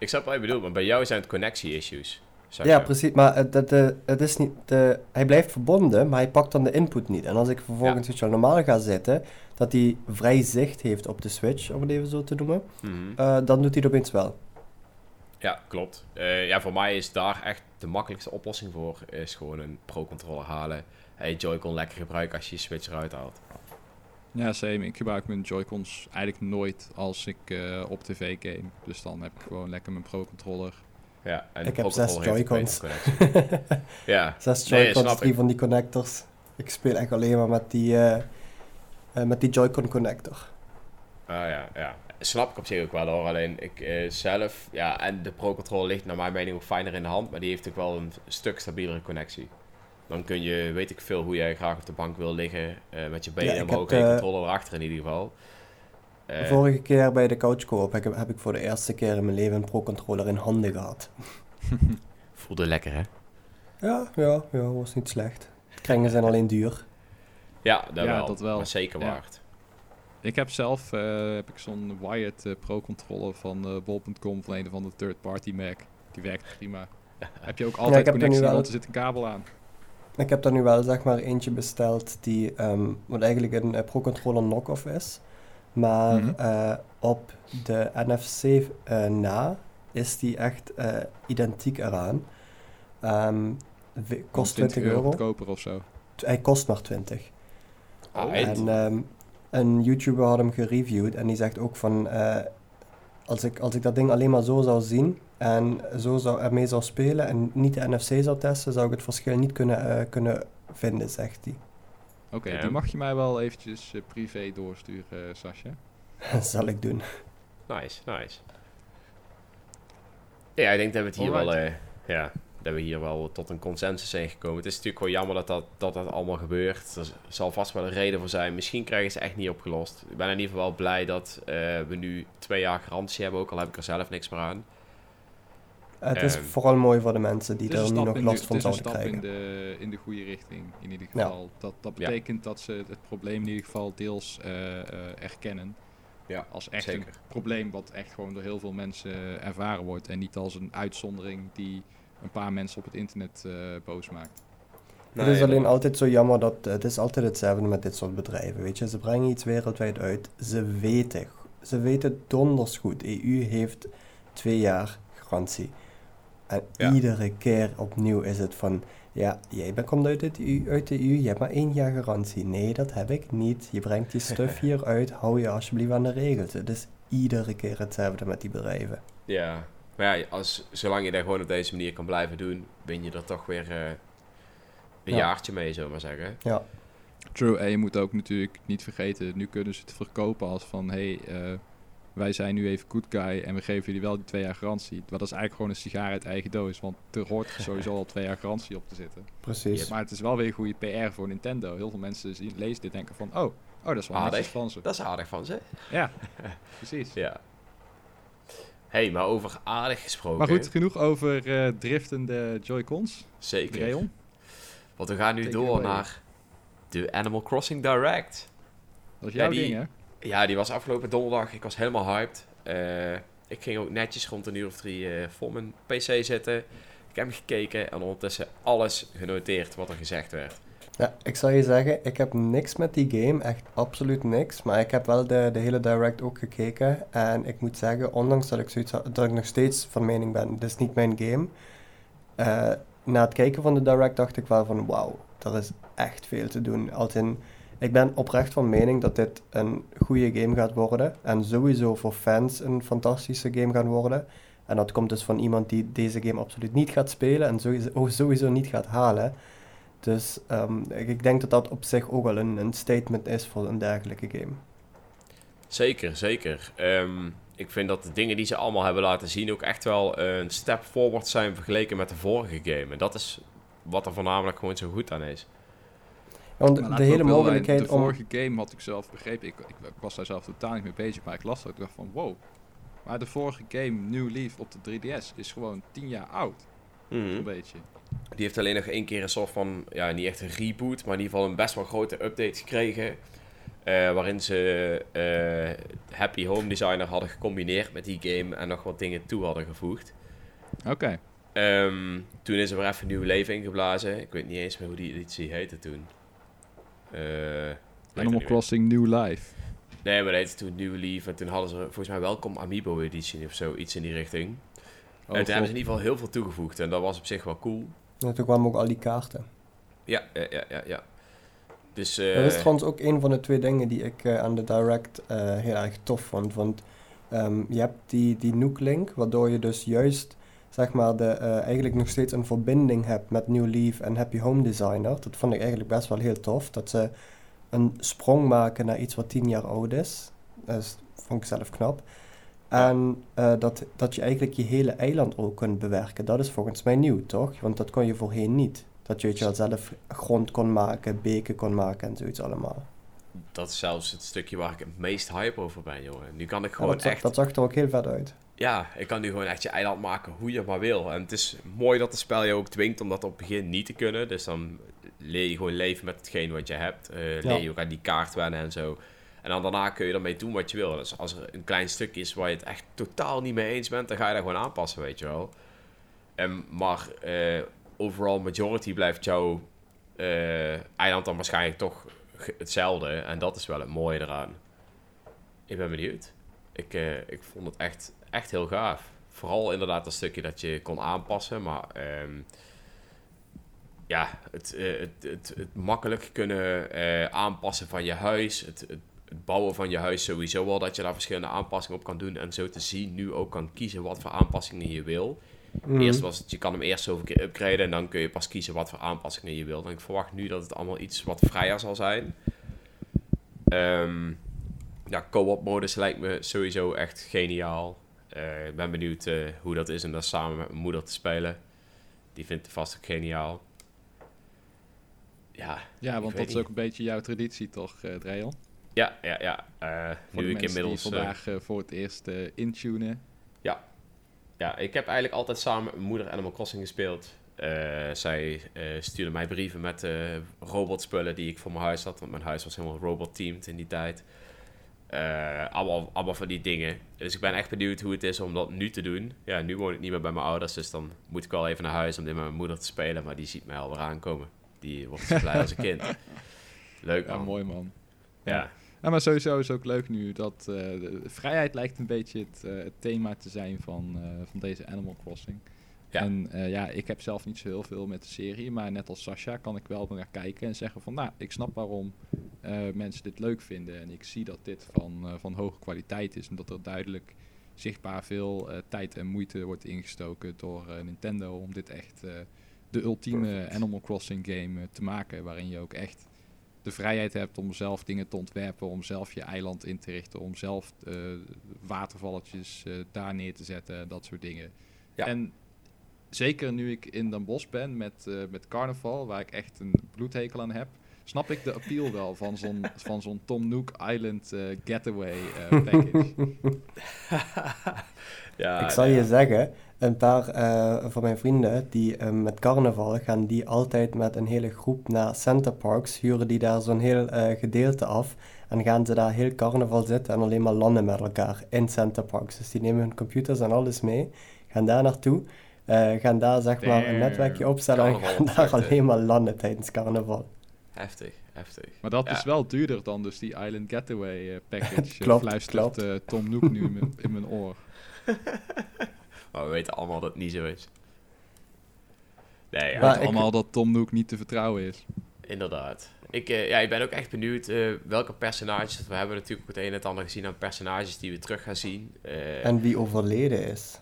snap wat je bedoelt, maar bij jou zijn het connectie-issues. ja precies, maar het, het, eh, het is niet, de, hij blijft verbonden, maar hij pakt dan de input niet. En als ik vervolgens iets normaal ga zitten, dat hij vrij zicht heeft op de switch, om het even zo te noemen, Mhm. eh, dan doet hij het opeens wel. Ja, klopt. Eh, ja, voor mij is daar echt de makkelijkste oplossing voor. Is gewoon een pro-controller halen. En je Joy-Con lekker gebruiken als je je Switch eruit haalt. Ja, same. Ik gebruik mijn Joy-Cons eigenlijk nooit als ik eh, op tv game. Dus dan heb ik gewoon lekker mijn Pro-controller. Ja, en Ik de heb zes Joy-Cons. [laughs] ja, Zes Nee, Joy-Cons, drie ik. van die connectors. Ik speel echt alleen maar met die, eh, eh, met die Joy-Con connector. ah, ja, ja. Snap ik op zich ook wel hoor. Alleen ik zelf, ja, en de Pro-controller ligt naar mijn mening ook fijner in de hand. Maar die heeft ook wel een stuk stabielere connectie. Dan kun je, weet ik veel, hoe jij graag op de bank wil liggen. eh, met je benen Ja, omhoog heb en je de- controller erachter in ieder geval. Eh, Vorige keer bij de Couch Co-op heb, ik- heb ik voor de eerste keer in mijn leven een Pro-controller in handen gehad. [laughs] voelde lekker hè? Ja, ja, ja, was niet slecht. Kringen zijn alleen duur. Ja, dat, Ja, wel, dat wel. Maar zeker Ja. waard. Ik heb zelf eh, heb ik zo'n wired eh, Pro-controller van eh bol.com van een of andere third-party merk. Die werkt prima. [laughs] heb je ook altijd nu connectie, want er zit een kabel aan. Ik heb daar nu wel zeg maar eentje besteld die ehm, wat eigenlijk een eh, Pro-controller knock-off is. Maar Mhm. eh, op de NFC eh, na is die echt eh, identiek eraan. Ehm, we- kost 20 euro. goedkoper of zo. T- Hij kost maar 20. Ah, Oh, eind. En ehm, een YouTuber had hem gereviewd en die zegt ook van... eh, als, ik, als ik dat ding alleen maar zo zou zien en zo zou, ermee zou spelen en niet de NFC zou testen, zou ik het verschil niet kunnen, eh, kunnen vinden, zegt hij. Oké, Ja. die mag je mij wel eventjes eh, privé doorsturen, eh, Sascha. [laughs] Dat zal ik doen. Nice, nice. Ja, ik denk dat we het hier wel, eh, ja, dat we hier wel tot een consensus zijn gekomen. Het is natuurlijk gewoon jammer dat dat, dat, dat allemaal gebeurt. Er zal vast wel een reden voor zijn. Misschien krijgen ze echt niet opgelost. Ik ben in ieder geval wel blij dat eh, we nu twee jaar garantie hebben, ook al heb ik er zelf niks meer aan. Het is vooral mooi voor de mensen die er nu nog de, last van het is een zouden stap krijgen. in de, in de goede richting, in ieder Ja. geval. Dat, dat Ja. betekent dat ze het probleem in ieder geval deels eh, eh, erkennen. Ja, Als echt zeker. een probleem wat echt gewoon door heel veel mensen ervaren wordt. En niet als een uitzondering die een paar mensen op het internet eh, boos maakt. het is alleen altijd zo jammer dat het is altijd hetzelfde met dit soort bedrijven. Weet je, ze brengen iets wereldwijd uit. Ze weten, ze weten donders goed. EU heeft twee jaar garantie. En Ja. iedere keer opnieuw is het van, ja, jij bent- komt uit, het EU, uit de EU, je hebt maar één jaar garantie. Nee, dat heb ik niet. Je brengt die stuff [laughs] hier uit, hou je alsjeblieft aan de regels. Het is iedere keer hetzelfde met die bedrijven. Ja, maar ja, als, zolang je dat gewoon op deze manier kan blijven doen, win je er toch weer eh, een Ja. jaartje mee, zullen we maar zeggen. Ja, True, en je moet ook natuurlijk niet vergeten, nu kunnen ze het verkopen als van, hé, hey, eh, wij zijn nu even good guy en we geven jullie wel die twee jaar garantie. Maar dat is eigenlijk gewoon een sigaar uit eigen doos, want er hoort [laughs] sowieso al twee jaar garantie op te zitten. precies. Maar het is wel weer goede PR voor Nintendo. Heel veel mensen zien, lezen dit denken van, oh, oh dat is wel Aardig. van ze. Dat is aardig van ze. Ja, [laughs] precies. Ja. hey, maar over aardig gesproken. Maar goed, genoeg over eh, driftende Joy-Cons. Zeker. Dreon. Want we gaan nu Take door naar de Animal Crossing Direct. Dat is Ja, jouw die- ding, hè? Ja, die was afgelopen donderdag. Ik was helemaal hyped. Eh, ik ging ook netjes rond een uur of drie eh, voor mijn PC zitten. Ik heb gekeken en ondertussen alles genoteerd wat er gezegd werd. Ja, ik zal je zeggen, ik heb niks met die game, echt absoluut niks. Maar ik heb wel de, de hele direct ook gekeken. En ik moet zeggen, ondanks dat ik, zoiets, dat ik nog steeds van mening ben, dit is niet mijn game. eh, na het kijken van de direct dacht ik wel van, wauw, er is echt veel te doen. Als in, ik ben oprecht van mening dat dit een goede game gaat worden. En sowieso voor fans een fantastische game gaan worden. En dat komt dus van iemand die deze game absoluut niet gaat spelen en sowieso, niet gaat halen. Dus ehm, ik, ik denk dat dat op zich ook wel een, een statement is voor een dergelijke game. Zeker, zeker. Ehm, ik vind dat de dingen die ze allemaal hebben laten zien ook echt wel een step forward zijn vergeleken met de vorige game. En dat is wat er voornamelijk gewoon zo goed aan is. Want Maar de hele mogelijkheid De om... vorige game had ik zelf begrepen. Ik, ik, ik was daar zelf totaal niet mee bezig. Maar ik las dat. Ik dacht van wow. Maar de vorige game, New Leaf op de 3DS, is gewoon 10 jaar oud. Mhm. Een beetje. Die heeft alleen nog één keer een soort van, ja, niet echt een reboot, maar in ieder geval een best wel grote update gekregen. eh, waarin ze eh, Happy Home Designer hadden gecombineerd met die game en nog wat dingen toe hadden gevoegd. Oké. Ehm, toen is er weer even nieuw leven ingeblazen. Ik weet niet eens meer hoe die editie heette toen. Eh, Animal. Crossing New Life. Nee, maar dat heette toen New Leaf. En toen hadden ze volgens mij Welkom Amiibo editie of zo, iets in die richting. Oh, en toen hebben ze in ieder geval heel veel toegevoegd. En dat was op zich wel cool. En toen kwamen ook al die kaarten. Ja, ja, ja, ja. ja. Dus, eh, Dat is trouwens ook een van de twee dingen die ik eh, aan de Direct eh, heel erg tof vond. Want ehm, je hebt die, die Nook Link, waardoor je dus juist zeg maar de, eh, eigenlijk nog steeds een verbinding hebt met New Leaf en Happy Home Designer. Dat vond ik eigenlijk best wel heel tof. Dat ze een sprong maken naar iets wat tien jaar oud is. Dat vond ik zelf knap. En eh, dat, dat je eigenlijk je hele eiland ook kunt bewerken. Dat is volgens mij nieuw, toch? Want dat kon je voorheen niet. Dat je, weet je wel, zelf grond kon maken, beken kon maken en zoiets allemaal. dat is zelfs het stukje waar ik het meest hype over ben, jongen. Nu kan ik Ja, gewoon dat, echt... dat zag er ook heel vet uit. Ja, ik kan nu gewoon echt je eiland maken hoe je maar wil. En het is mooi dat het spel je ook dwingt om dat op het begin niet te kunnen. Dus dan leer je gewoon leven met hetgeen wat je hebt. Eh, leer Ja. je ook aan die kaart wennen en zo. En dan daarna kun je ermee doen wat je wil. Dus als er een klein stuk is waar je het echt totaal niet mee eens bent, dan ga je dat gewoon aanpassen, weet je wel. En, maar eh, overall majority blijft jouw eh, eiland dan waarschijnlijk toch hetzelfde. En dat is wel het mooie eraan. Ik ben benieuwd. Ik, ik vond het echt, echt heel gaaf. Vooral inderdaad dat stukje dat je kon aanpassen. Maar ehm, ja, het, eh, het, het, het makkelijk kunnen eh, aanpassen van je huis. Het, bouwen van je huis sowieso al. Dat je daar verschillende aanpassingen op kan doen. En zo te zien nu ook kan kiezen wat voor aanpassingen je wil. Mhm. Eerst was het, je kan hem eerst zoveel keer upgraden. En dan kun je pas kiezen wat voor aanpassingen je wil. En ik verwacht nu dat het allemaal iets wat vrijer zal zijn. Ehm, ja, co-op modus lijkt me sowieso echt geniaal. Eh, ik ben benieuwd eh, hoe dat is om dat samen met mijn moeder te spelen. Die vindt het vast ook geniaal. Ja, Ja, want dat is niet. ook een beetje jouw traditie toch, uh, Dreon? ja, ja. ja. Eh, Voor nu ik inmiddels... die eh, vandaag eh, voor het eerst eh, intunen. Ja, ik heb eigenlijk altijd samen met mijn moeder Animal Crossing gespeeld. Eh, zij eh, stuurde mij brieven met eh robotspullen die ik voor mijn huis had. Want mijn huis was helemaal robot-teamed in die tijd. Eh, allemaal, allemaal van die dingen. Dus ik ben echt benieuwd hoe het is om dat nu te doen. Ja, nu woon ik niet meer bij mijn ouders. Dus dan moet ik wel even naar huis om dit met mijn moeder te spelen. Maar die ziet mij alweer aankomen. Die wordt zo blij als een kind. [laughs] Leuk Ja, man. mooi man. Ja. Ja, maar sowieso is ook leuk nu dat eh, vrijheid lijkt een beetje het, eh, het thema te zijn van, van deze Animal Crossing. Ja. En eh, ja, ik heb zelf niet zo heel veel met de serie, maar net als Sasha kan ik wel naar kijken en zeggen van, nou, ik snap waarom eh, mensen dit leuk vinden. En ik zie dat dit van, eh, van hoge kwaliteit is en dat er duidelijk zichtbaar veel eh, tijd en moeite wordt ingestoken door eh, Nintendo om dit echt eh, de ultieme Perfect. Animal Crossing game te maken, waarin je ook echt de vrijheid hebt om zelf dingen te ontwerpen, om zelf je eiland in te richten, om zelf eh, watervalletjes eh, daar neer te zetten, dat soort dingen. Ja. En zeker nu ik in Den Bosch ben met, eh, met carnaval, waar ik echt een bloedhekel aan heb, snap ik de appeal wel van zo'n [laughs] van zo'n Tom Nook Island eh, getaway eh, package. [laughs] ja, ik zal ja. je zeggen, een paar eh, van mijn vrienden die met carnaval gaan, die altijd met een hele groep naar Center Parks, huren die daar zo'n heel gedeelte af. En gaan ze daar heel carnaval zitten en alleen maar landen met elkaar in Center Parks. Dus die nemen hun computers en alles mee, gaan daar naartoe, gaan daar zeg maar een netwerkje opstellen en gaan daar alleen maar landen tijdens carnaval. Heftig, heftig. Maar dat Ja. is wel duurder dan dus die Island Getaway eh, package. [laughs] eh, Klopt, fluistert klopt. eh, Tom Nook nu in mijn, in mijn oor. [laughs] [laughs] Maar we weten allemaal dat het niet zo is. Nee, ja, ik- allemaal dat Tom Nook niet te vertrouwen is. inderdaad. Ik, eh, ja, ik ben ook echt benieuwd eh, welke personages... We hebben natuurlijk ook het een en het ander gezien aan personages die we terug gaan zien. Eh, en, En wie overleden is.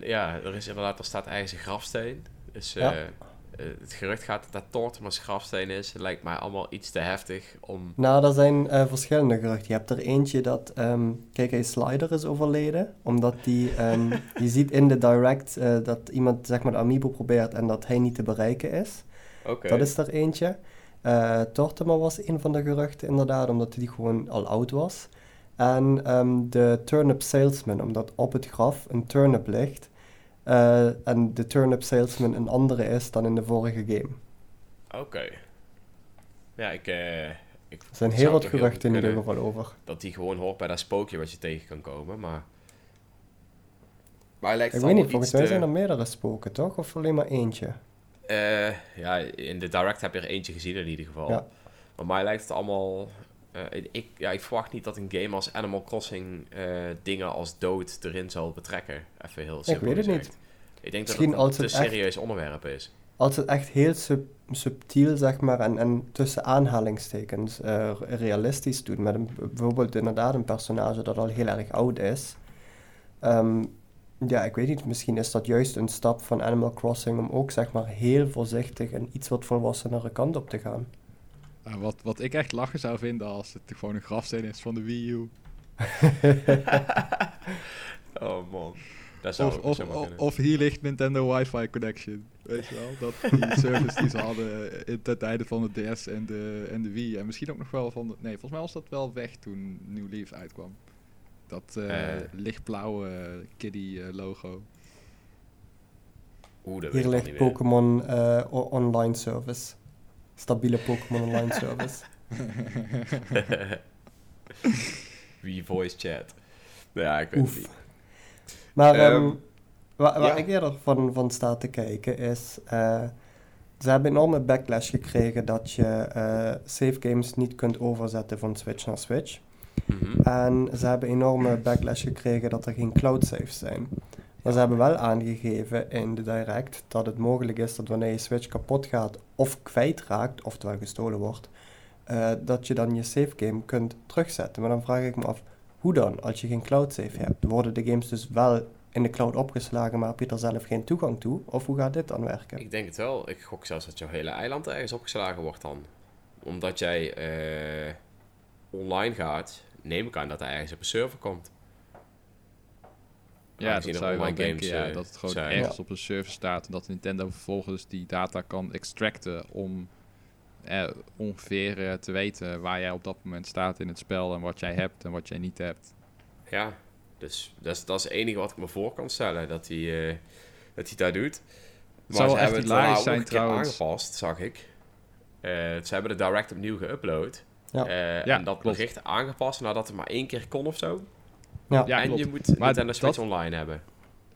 Ja, er is inderdaad, er staat een grafsteen. Dus Ja. eh, eh, het gerucht gaat dat dat Tortimer's grafsteen is. Het lijkt mij allemaal iets te heftig om... Nou, er zijn eh, verschillende geruchten. Je hebt er eentje dat ehm KK Slider is overleden. Omdat die, ehm, [laughs] je ziet in de direct dat iemand zeg maar de Amiibo probeert en dat hij niet te bereiken is. Oké. Dat is er eentje. Tortimer was een van de geruchten inderdaad, omdat hij gewoon al oud was. En ehm, de Turnip Salesman, omdat op het graf een turnip ligt. eh, en de Turnip Salesman een andere is dan in de vorige game. Oké. Ja, ik... eh, ik Er zijn heel wat geruchten in ieder geval over. Dat die gewoon hoort bij dat spookje wat je tegen kan komen, maar... Maar lijkt Ik weet niet, volgens mij te- zijn er meerdere spoken, toch? Of alleen maar eentje? Eh, ja, in de direct heb je er eentje gezien in ieder geval. Ja. Maar mij lijkt het allemaal... eh, ik, ja, ik verwacht niet dat een game als Animal Crossing eh, dingen als dood erin zal betrekken. Even heel simpel weet het gezegd. niet. Ik denk Misschien dat het een het te echt- serieus onderwerp is. Als het echt heel sub- subtiel, zeg maar, en, en tussen aanhalingstekens eh, realistisch doet, met een, bijvoorbeeld inderdaad een personage dat al heel erg oud is. Ehm, ja, ik weet niet, misschien is dat juist een stap van Animal Crossing om ook, zeg maar, heel voorzichtig en iets wat volwassenere kant op te gaan. Nou, wat, wat ik echt lachen zou vinden als het gewoon een grafsteen is van de Wii U. [laughs] oh man. Dat zou Of, hier ligt Nintendo Wi-Fi Connection. Weet je wel? Dat die [laughs] service die ze hadden in ten tijde van de DS en de, en de Wii. En misschien ook nog wel van de... Nee, volgens mij was dat wel weg toen New Leaf uitkwam. Dat eh, Eh. lichtblauwe Kiddie eh, logo. Oeh, dat weet Hier ligt. Pokémon eh, Online Service. Stabiele Pokémon Online Service. [laughs] Wie voice chat. Ja, ik weet het niet. Maar Ehm, ehm, waar, waar ja. ik eerder van, van sta te kijken is... eh, ze hebben enorme backlash gekregen dat je eh, save games niet kunt overzetten van Switch naar Switch. Mhm. En ze hebben enorme backlash gekregen dat er geen cloud saves zijn. Maar ze hebben wel aangegeven in de direct dat het mogelijk is dat wanneer je Switch kapot gaat of kwijtraakt, oftewel gestolen wordt, eh, dat je dan je save game kunt terugzetten. Maar dan vraag ik me af, hoe dan als je geen cloud save hebt? Worden de games dus wel in de cloud opgeslagen, maar heb je er zelf geen toegang toe? Of hoe gaat dit dan werken? Ik denk het wel. Ik gok zelfs dat jouw hele eiland ergens opgeslagen wordt dan. Omdat jij eh, online gaat, neem ik aan dat hij ergens op een server komt. Ja, dat zou je wel denken, games, ja, eh, dat het gewoon zijn. ergens op een server staat en dat Nintendo vervolgens die data kan extracten om eh, ongeveer eh, te weten waar jij op dat moment staat in het spel en wat jij hebt en wat jij niet hebt. Ja, dus dat is, dat is het enige wat ik me voor kan stellen, dat hij, eh, dat hij dat doet. Maar zou ze wel echt hebben het ook zijn trouwens. aangepast, zag ik. Eh, ze hebben de direct opnieuw geüpload. Ja. Eh, Ja, en dat klopt. bericht aangepast nadat het maar één keer kon of zo. Ja, Ja, en klopt. je moet Maar Nintendo Switch dat- online hebben.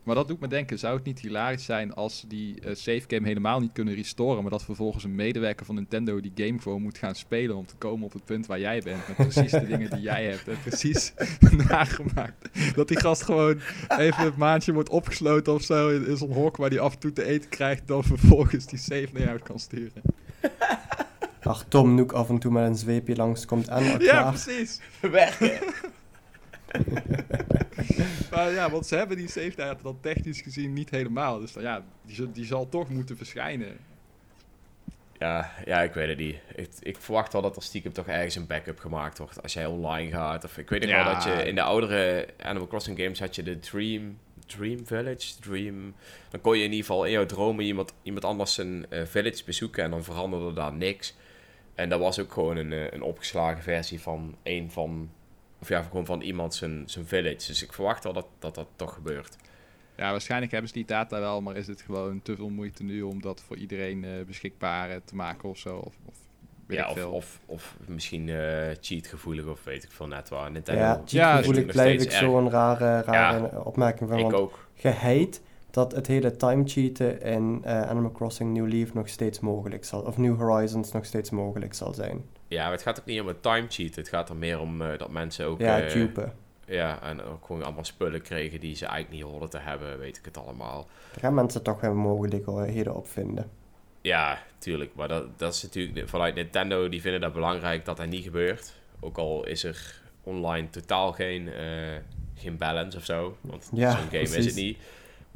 Maar dat doet me denken, zou het niet hilarisch zijn als die eh, save game helemaal niet kunnen restoren, maar dat vervolgens een medewerker van Nintendo die game gewoon moet gaan spelen om te komen op het punt waar jij bent, met precies de dingen die jij hebt en precies [laughs] nagemaakt. Dat die gast gewoon even een maandje wordt opgesloten of zo in, in zo'n hok waar hij af en toe te eten krijgt, dan vervolgens die save naar jou kan sturen. Ach, Tom Nook af en toe met een zweepje langskomt en Ja, klaar. precies. [laughs] Werken! [laughs] Maar ja, want ze hebben die save data dan technisch gezien niet helemaal, dus dan, ja, die, zal- die zal toch moeten verschijnen. Ja, ja, ik weet het niet. Ik, ik verwacht wel dat er stiekem toch ergens een backup gemaakt wordt als jij online gaat. Of ik weet nog Ja. wel dat je in de oudere Animal Crossing games had je de Dream, Dream Village, Dream... Dan kon je in ieder geval in jouw dromen iemand, iemand anders zijn eh, village bezoeken en dan veranderde daar niks. En dat was ook gewoon een, eh, een opgeslagen versie van een van... Of ja, gewoon van iemand zijn, zijn village. Dus ik verwacht wel dat, dat dat toch gebeurt. Ja, waarschijnlijk hebben ze die data wel, maar is het gewoon te veel moeite nu om dat voor iedereen eh, beschikbaar eh, te maken of zo? Of, of weet ja, ik of, veel. of, of misschien eh cheatgevoelig of weet ik veel net waar. Nintendo Ja, Ja, cheatgevoelig blijf ik zo'n rare, rare opmerking van. Ik Want ook. geheid dat het hele time cheaten in eh, Animal Crossing New Leaf nog steeds mogelijk zal, of New Horizons nog steeds mogelijk zal zijn. Ja, maar het gaat ook niet om het time cheat. Het gaat er meer om eh, dat mensen ook... ja, eh, dupen. ja, en ook gewoon allemaal spullen kregen die ze eigenlijk niet hoorden te hebben, weet ik het allemaal. Daar gaan mensen toch weer mogelijkheden op vinden. Ja, tuurlijk. Maar dat, dat is natuurlijk... Vanuit Nintendo, die vinden dat belangrijk dat dat niet gebeurt. Ook al is er online totaal geen, eh, geen balance of zo. Want Ja, zo'n game is het niet.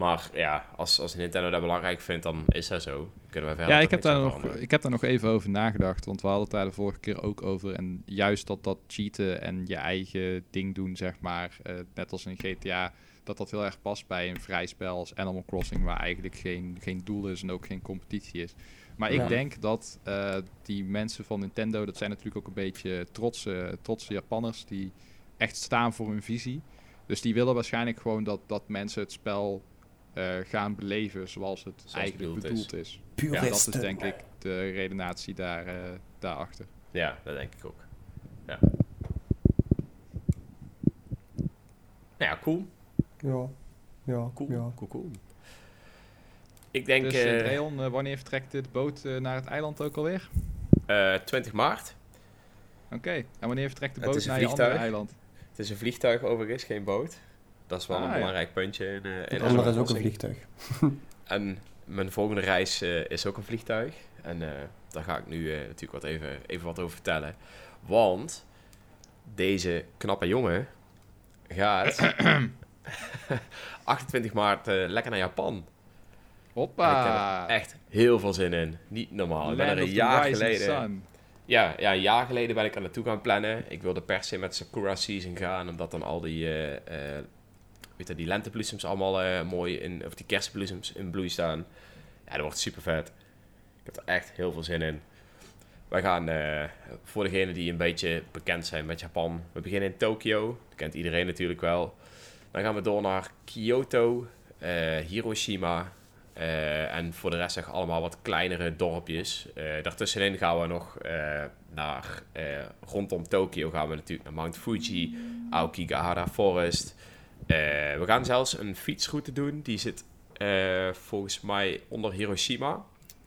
Maar ja, als, als Nintendo dat belangrijk vindt, dan is dat zo. Kunnen we verder Ja, ik heb, daar nog, ik heb daar nog even over nagedacht. Want we hadden het daar de vorige keer ook over. En juist dat dat cheaten en je eigen ding doen, zeg maar. eh, net als in GTA. Dat dat heel erg past bij een vrij spel als Animal Crossing. Waar eigenlijk geen, geen doel is en ook geen competitie is. Maar Ja. ik denk dat eh, die mensen van Nintendo. Dat zijn natuurlijk ook een beetje trotse, trotse Japanners. Die echt staan voor hun visie. Dus die willen waarschijnlijk gewoon dat, dat mensen het spel eh, gaan beleven zoals het Zoals eigenlijk bedoeld bedoeld, is. is. Ja, dat is denk ik de redenatie daar, eh, daarachter. Ja, dat denk ik ook. Ja. Nou ja, cool. Ja, ja, Cool, ja. cool, cool. Ik denk dus eh, wanneer vertrekt de boot naar het eiland ook alweer? eh, 20 maart. Oké, en wanneer vertrekt de Het boot is een naar andere vliegtuig. eiland? Het is een vliegtuig overigens, geen boot. Dat is wel Ah, een ja. belangrijk puntje in, eh Het de andere is ook een vliegtuig. [laughs] En mijn volgende reis eh, is ook een vliegtuig. En eh, daar ga ik nu eh, natuurlijk wat even, even wat over vertellen. Want deze knappe jongen gaat [coughs] 28 maart eh, lekker naar Japan. En ik Hoppa! heb er echt heel veel zin in. Niet normaal. Ik ben er Land een jaar rising geleden. sun. Ja, ja, een jaar geleden ben ik er naartoe gaan plannen. Ik wilde per se met Sakura Season gaan, omdat dan al die, eh, eh, weet die lentebloesems allemaal eh, mooi in, of die kerstbloesems in bloei staan. Ja, dat wordt super vet. Ik heb er echt heel veel zin in. Wij gaan, eh, voor degenen die een beetje bekend zijn met Japan, we beginnen in Tokio. Dat kent iedereen natuurlijk wel. Dan gaan we door naar Kyoto, eh, Hiroshima, en voor de rest zeg allemaal wat kleinere dorpjes. Daartussenin gaan we nog naar, rondom Tokio gaan we natuurlijk naar Mount Fuji, Aokigahara Forest. Eh, we gaan zelfs een fietsroute doen. Die zit eh, volgens mij onder Hiroshima.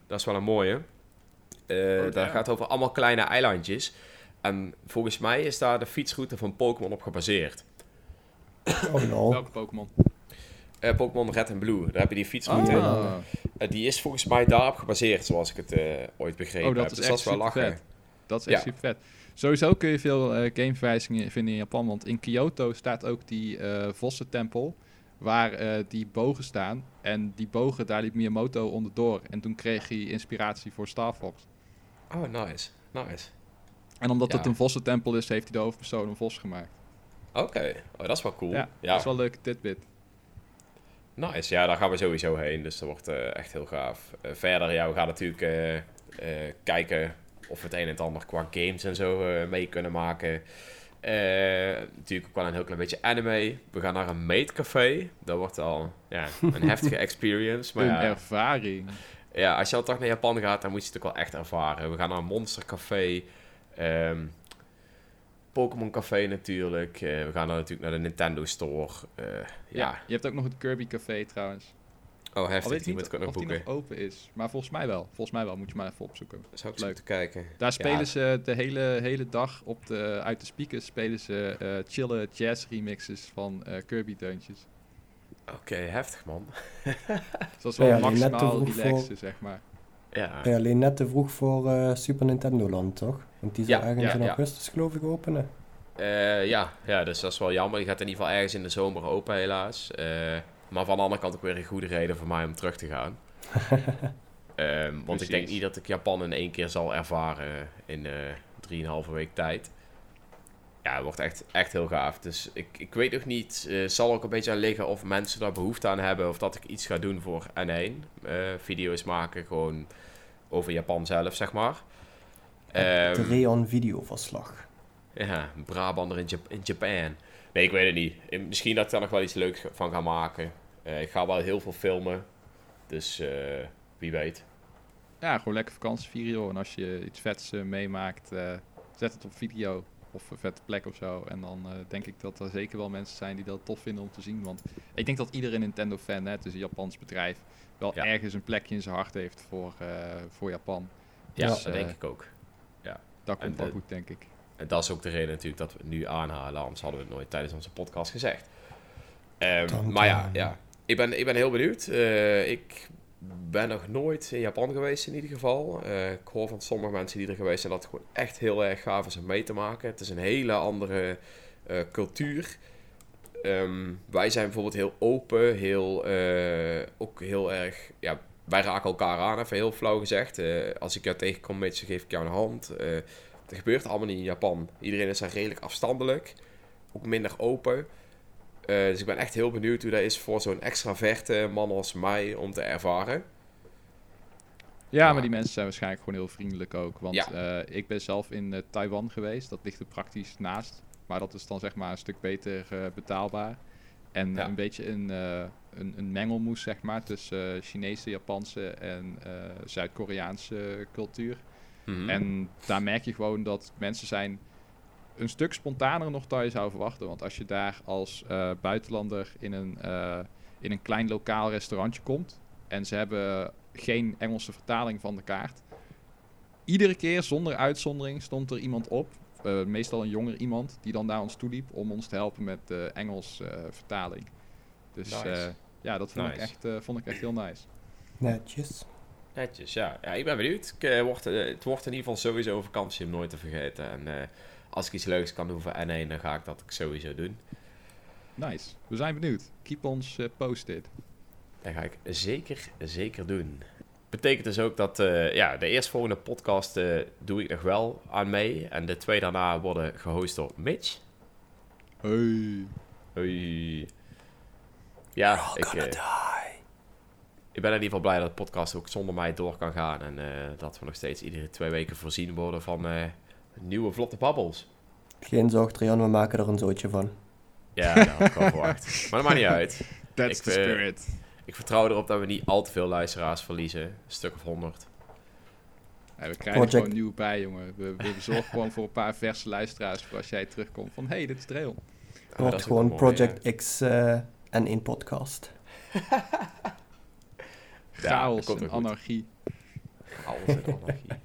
Dat is wel een mooie. Eh Oh, daar ja. gaat over allemaal kleine eilandjes. En volgens mij is daar de fietsroute van Pokémon op gebaseerd. Oh no. Welke Pokémon? Eh, Pokémon Red en Blue, daar heb je die fietsroute. Ah. Eh, die is volgens mij daarop gebaseerd, zoals ik het eh, ooit begrepen Oh, dat heb. is dus echt dat is wel lachen. vet. Dat is echt Ja. super vet. Sowieso kun je veel eh, gameverwijzingen vinden in Japan. Want in Kyoto staat ook die eh Vossen-tempel. Waar eh, die bogen staan. En die bogen, daar liep Miyamoto onderdoor. En toen kreeg hij inspiratie voor Star Fox. Oh, nice. Nice. En omdat Ja. het een Vossen-tempel is, heeft hij de hoofdpersoon een vos gemaakt. Oké, oh, dat is wel cool. Ja, Ja, dat is wel een leuke tidbit. nice. Ja, daar gaan we sowieso heen. Dus dat wordt echt heel gaaf. Verder, ja, we gaan natuurlijk kijken of het een en het ander qua games en zo eh, mee kunnen maken. Eh, natuurlijk ook wel een heel klein beetje anime. We gaan naar een maidcafé. Dat wordt al ja, een [laughs] heftige experience. Maar een ja, ervaring. Ja, als je al toch naar Japan gaat, dan moet je het ook wel echt ervaren. We gaan naar een Monster Café. ehm, Pokémon Café natuurlijk. Eh, we gaan dan natuurlijk naar de Nintendo Store. Ja. Ja. Je hebt ook nog het Kirby Café trouwens. Oh, Al heftig. weet ik Die niet moet ik ook nog boeken. nog open is. Maar volgens mij wel. Volgens mij wel. Moet je maar even opzoeken. Zou ik Leuk. te kijken. Daar spelen Ja. ze de hele, hele dag op de, uit de speakers spelen ze eh chille jazz remixes van eh, Kirby deuntjes. Oké, heftig man. Dus dat is wel Ja, maximaal voor- relaxen, zeg maar. Ja. Je alleen net te vroeg voor eh, Super Nintendo Land, toch? Want die zou Ja, ergens ja, in ja. augustus geloof ik openen. Eh, ja, ja, dus dat is wel jammer. Die gaat in ieder geval ergens in de zomer open helaas. Eh, maar van de andere kant ook weer een goede reden voor mij om terug te gaan. [laughs] Ehm, want ik denk niet dat ik Japan in één keer zal ervaren in eh 3,5 week tijd. Ja, het wordt echt, echt heel gaaf. Dus ik, ik weet nog niet, eh zal ook een beetje aan liggen of mensen daar behoefte aan hebben. Of dat ik iets ga doen voor N1. eh, video's maken, gewoon over Japan zelf, zeg maar. Het Ehm, Reon videoverslag. ja, een Brabander in, Jap- in Japan. Nee, ik weet het niet. Misschien dat ik daar nog wel iets leuks van ga maken. Eh, ik ga wel heel veel filmen. Dus eh, wie weet. Ja, gewoon lekker vakantie vieren, joh. En als je iets vets eh, meemaakt, eh, zet het op video of een vette plek of zo. En dan eh, denk ik dat er zeker wel mensen zijn die dat tof vinden om te zien. Want ik denk dat iedere Nintendo-fan, hè, het is een Japans bedrijf, wel Ja. ergens een plekje in zijn hart heeft voor, eh, voor Japan. Ja, Ja. dat denk ik ook. Dat komt wel de- goed, denk ik. En dat is ook de reden natuurlijk dat we het nu aanhalen. Anders hadden we het nooit tijdens onze podcast gezegd. Ehm, maar ja, ja. Ik, ben, ik ben heel benieuwd. Eh, ik ben nog nooit in Japan geweest in ieder geval. Eh, ik hoor van sommige mensen die er geweest zijn dat het gewoon echt heel erg gaaf is om mee te maken. Het is een hele andere eh, cultuur. ehm, wij zijn bijvoorbeeld heel open, heel, ook heel erg, ja, wij raken elkaar aan, even heel flauw gezegd. Als ik jou tegenkom, met geef ik jou een hand. Dat gebeurt allemaal niet in Japan. Iedereen is daar redelijk afstandelijk, ook minder open. Dus ik ben echt heel benieuwd hoe dat is voor zo'n extraverte man als mij om te ervaren. Ja, maar die mensen zijn waarschijnlijk gewoon heel vriendelijk ook. Want ik ben zelf in Taiwan geweest. Dat ligt er praktisch naast. Maar dat is dan zeg maar een stuk beter uh, betaalbaar. En een beetje een, een, een, mengelmoes zeg maar tussen Chinese, Japanse en Zuid-Koreaanse cultuur. Mm En daar merk je gewoon dat mensen zijn een stuk spontaner nog dan je zou verwachten. Want als je daar als buitenlander in een, in een klein lokaal restaurantje komt en ze hebben geen Engelse vertaling van de kaart. Iedere keer zonder uitzondering stond er iemand op uh, meestal een jonger iemand die dan naar ons toe liep om ons te helpen met de Engels uh, vertaling. Dus nice. ja, dat vond, nice. ik echt, vond ik echt heel nice. Netjes. Netjes, ja. ja ik ben benieuwd. Ik, word, het wordt in ieder geval sowieso vakantie om nooit te vergeten. En als ik iets leuks kan doen voor N1, dan ga ik dat sowieso doen. Nice. We zijn benieuwd. Keep ons posted. Dat ga ik zeker, zeker doen betekent dus ook dat uh, ja, de eerstvolgende podcast uh, doe ik nog wel aan mee. En de twee daarna worden gehost door Mitch. Hoi. Hoi. Ja, ik, uh, ik ben in ieder geval blij dat de podcast ook zonder mij door kan gaan. En dat we nog steeds iedere twee weken voorzien worden van nieuwe vlotte babbels. Geen zorg, Trian, we maken er een zootje van. Ja, dat had ik [laughs] verwacht. Maar dat maakt niet uit. That's ik, the spirit. Ik vertrouw erop dat we niet al te veel luisteraars verliezen. Een stuk of honderd. Ja, we krijgen Project. gewoon nieuw bij, jongen. We, we zorgen gewoon voor een paar verse luisteraars voor als jij terugkomt. Van, hey, dit is Trail. Het wordt gewoon Project X uh, en één podcast. Chaos en anarchie. Chaos en anarchie.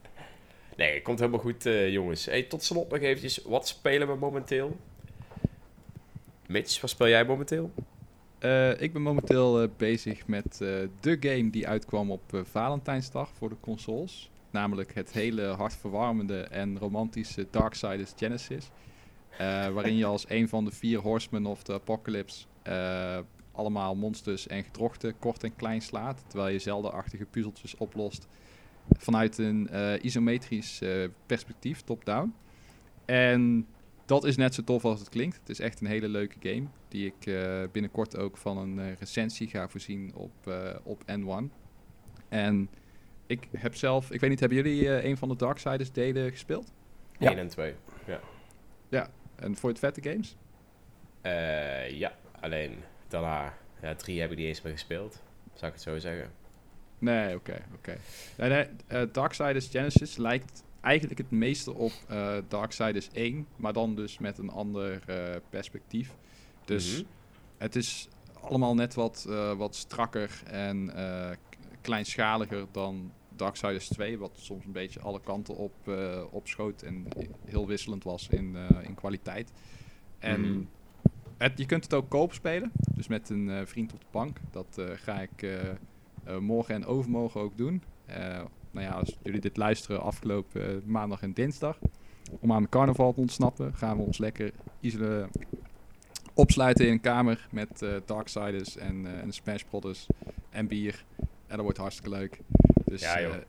Nee, komt helemaal goed, uh, jongens. Hey, tot slot nog eventjes. Wat spelen we momenteel? Mitch, wat speel jij momenteel? Uh, ik ben momenteel uh, bezig met de game die uitkwam op Valentijnsdag voor de consoles. Namelijk het hele hartverwarmende en romantische Darksiders Genesis. [laughs] waarin je als een van de vier Horsemen of the Apocalypse allemaal monsters en gedrochten kort en klein slaat. Terwijl je zeldenachtige puzzeltjes oplost vanuit een isometrisch perspectief, top-down. En dat is net zo tof als het klinkt. Het is echt een hele leuke game. Die ik uh, binnenkort ook van een uh, recensie ga voorzien op, uh, op N1. En ik heb zelf, ik weet niet, hebben jullie een van de Darksiders delen gespeeld? Ja. 1 en 2, ja. Ja, en voor het vette games? ja, alleen daarna, ja, 3 heb ik niet eens meer gespeeld, zou ik het zo zeggen. Nee, oké, oké. Okay. Nee, nee, Darksiders Genesis lijkt eigenlijk het meeste op uh, Darksiders 1, maar dan dus met een ander uh, perspectief. Dus mm -hmm. het is allemaal net wat, wat strakker en kleinschaliger dan Darksiders 2, wat soms een beetje alle kanten op, opschoot en heel wisselend was in, in kwaliteit. En mm het, je kunt het ook koop spelen, dus met een vriend op de bank. Dat ga ik morgen en overmorgen ook doen nou ja, als jullie dit luisteren afgelopen uh, maandag en dinsdag, om aan de carnaval te ontsnappen, gaan we ons lekker isole opsluiten in een kamer met Darksiders en, en Smash Brothers en bier. En dat wordt hartstikke leuk. Dus ja,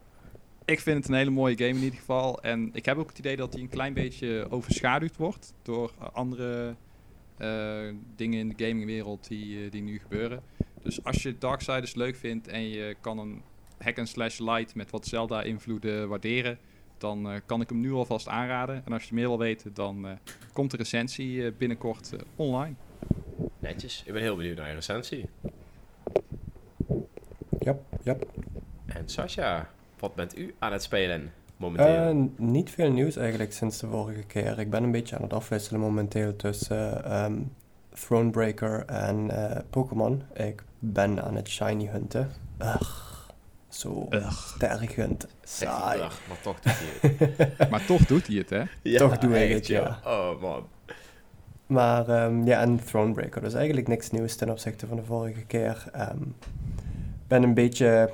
ik vind het een hele mooie game in ieder geval. En ik heb ook het idee dat hij een klein beetje overschaduwd wordt door andere dingen in de gamingwereld die, die nu gebeuren. Dus als je Darksiders leuk vindt en je kan een hack and slash light met wat Zelda invloeden waarderen, dan uh, kan ik hem nu alvast aanraden. En als je meer wil weten, dan uh, komt de recensie uh, binnenkort online. Netjes, ik ben heel benieuwd naar je recensie. Ja, ja. En Sascha, wat bent u aan het spelen momenteel? niet veel nieuws eigenlijk sinds de vorige keer. Ik ben een beetje aan het afwisselen momenteel tussen um, Thronebreaker en Pokémon. Ik ben aan het shiny hunten. Ugh. Zo Ugh. tergend, saai. maar toch [laughs] doet hij het. maar toch doet hij het, hè? Ja, toch doe ik het, ja. Oh, man. Maar um, ja, en Thronebreaker. Dus eigenlijk niks nieuws ten opzichte van de vorige keer. Ik um, ben een beetje,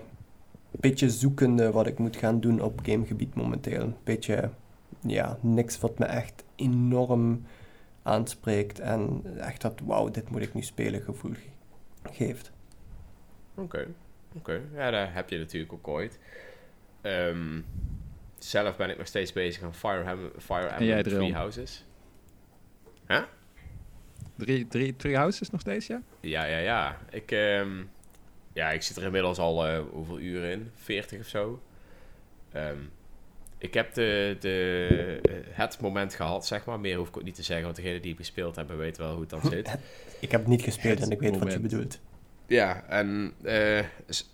beetje zoekende wat ik moet gaan doen op gamegebied momenteel. Een beetje, ja, niks wat me echt enorm aanspreekt en echt dat wauw, dit moet ik nu spelen gevoel ge- geeft. Oké, oké. Ja, daar heb je natuurlijk ook ooit. Ehm, zelf ben ik nog steeds bezig aan Fire, Em- Fire jij, Emblem Drill? Three Houses. Drie, drie, three houses nog steeds, ja? Ja, ja, ja. Ik, ehm, ja, ik zit er inmiddels al eh, hoeveel uren in? 40 of zo. Ehm, ik heb de, de, eh, het moment gehad, zeg maar. Meer hoef ik ook niet te zeggen, want degenen die gespeeld hebben weten wel hoe het dan [laughs] zit. Ik heb het niet gespeeld Het en ik weet wat je bedoelt. Ja, en eh,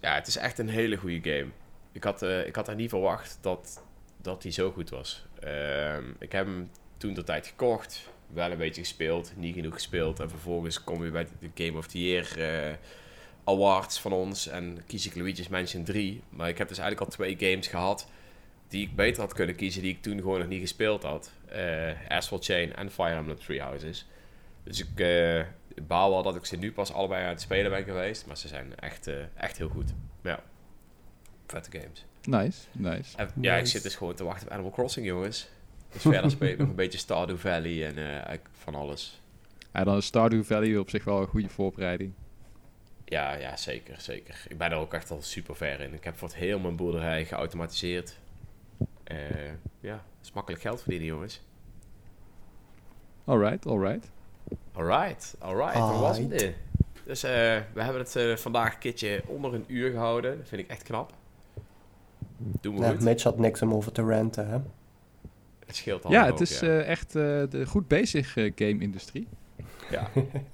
ja, het is echt een hele goede game. Ik had, ik had er niet verwacht dat, dat hij zo goed was. Ehm, ik heb hem toen de tijd gekocht, wel een beetje gespeeld, niet genoeg gespeeld. En vervolgens kom je bij de Game of the Year Awards van ons en kies ik Luigi's Mansion 3. Maar ik heb dus eigenlijk al twee games gehad die ik beter had kunnen kiezen, die ik toen gewoon nog niet gespeeld had. Eh Asphalt Chain en Fire Emblem Three Houses. Dus ik eh, baal wel dat ik ze nu pas allebei aan het spelen ben geweest. Maar ze zijn echt, eh, echt heel goed. Ja. Vette games. Nice, nice. En, ja, ik zit dus gewoon te wachten op Animal Crossing, jongens. Dus verder speel ik nog een beetje Stardew Valley en van alles. Ja, dan is Stardew Valley op zich wel een goede voorbereiding. Ja, ja, zeker, zeker. Ik ben er ook echt al super ver in. Ik heb voor het heel mijn boerderij geautomatiseerd. Eh, ja, het is makkelijk geld verdienen, jongens. Alright, alright. Alright, alright. Dat was het. Dus eh, we hebben het eh, vandaag een keertje onder een uur gehouden. Dat vind ik echt knap. Doen we Ja, goed. Mitch had niks om over te ranten, hè? Het scheelt al. Ja, het is ja. eh, echt eh, de goed bezig game-industrie. ja.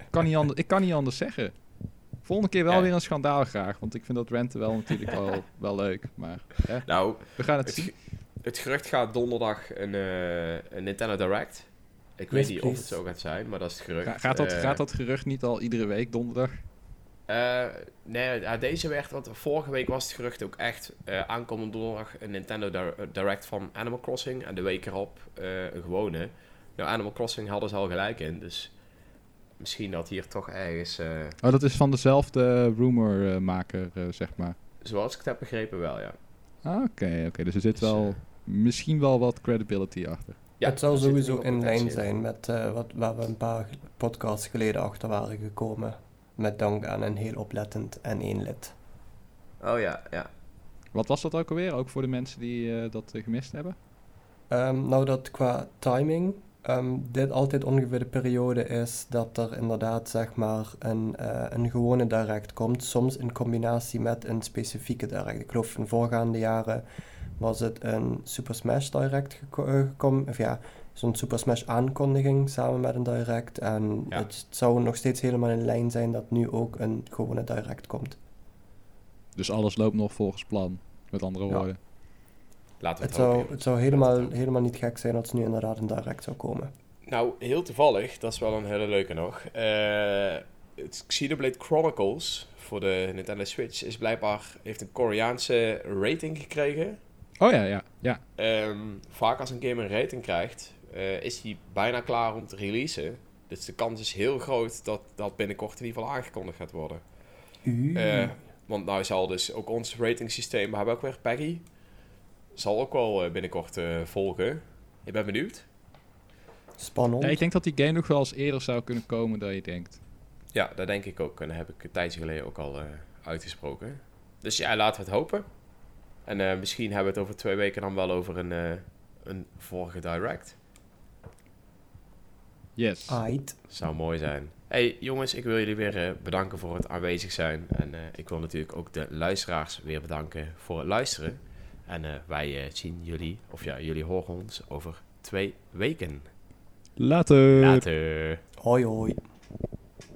kan niet ander- ik kan niet anders zeggen. Volgende keer wel Ja. weer een schandaal graag, want ik vind dat renten wel natuurlijk wel, [laughs] wel leuk. Maar hè, Nou, we gaan het het, zien. het gerucht gaat donderdag een, eh, een Nintendo Direct. Ik Yes, weet niet of het zo gaat zijn, maar dat is het gerucht. Ga- gaat, dat, Eh, gaat dat gerucht niet al iedere week donderdag? eh, nee, ja, deze werd, want vorige week was het gerucht ook echt eh aankomende donderdag een Nintendo Dir- Direct van Animal Crossing. En de week erop eh, een gewone. Nou, Animal Crossing hadden ze al gelijk in, dus misschien dat hier toch ergens, eh, Oh, dat is van dezelfde rumormaker, eh zeg maar. zoals ik het heb begrepen, wel ja. Ah, Oké, oké. Dus er zit Dus, wel eh, misschien wel wat credibility achter. ja het zal sowieso in lijn zijn met eh, wat, waar we een paar podcasts geleden achter waren gekomen. Met dank aan een heel oplettend en één lid. Oh ja, ja. Wat was dat ook alweer? Ook voor de mensen die eh, dat eh, gemist hebben? Ehm, nou, dat qua timing, ehm, dit altijd ongeveer de periode is dat er inderdaad zeg maar een, eh, een gewone direct komt. Soms in combinatie met een specifieke direct. Ik geloof in voorgaande jaren was het een Super Smash Direct eh, gekomen. Of ja, zo'n Super Smash aankondiging samen met een direct. En Ja. het zou nog steeds helemaal in lijn zijn dat nu ook een gewone direct komt. Dus alles loopt nog volgens plan, met andere Ja. woorden. Laten we Het het, hopen. zou, het zou helemaal, helemaal niet gek zijn als nu inderdaad een direct zou komen. Nou, heel toevallig, dat is wel een hele leuke nog. Eh het Xenoblade Chronicles voor de Nintendo Switch is blijkbaar, heeft een Koreaanse rating gekregen. Oh ja, ja, ja. Ehm, vaak als een game een rating krijgt, eh, is die bijna klaar om te releasen. Dus de kans is heel groot dat dat binnenkort in ieder geval aangekondigd gaat worden. Uh. Eh, want nou zal dus ook ons ratingsysteem, we hebben ook weer Peggy, zal ook wel eh, binnenkort eh, volgen. Ik ben benieuwd. Spannend. ja. Ik denk dat die game nog wel eens eerder zou kunnen komen dan je denkt. Ja, dat denk ik ook. En dat heb ik een tijdje geleden ook al eh, uitgesproken. Dus ja, laten we het hopen. En eh, misschien hebben we het over twee weken dan wel over een, eh, een vorige direct. Yes. Aight. Zou mooi zijn. Hey jongens, ik wil jullie weer bedanken voor het aanwezig zijn. En eh, ik wil natuurlijk ook de luisteraars weer bedanken voor het luisteren. En eh, wij eh, zien jullie, of ja, jullie horen ons over twee weken. Later. Later. Hoi hoi.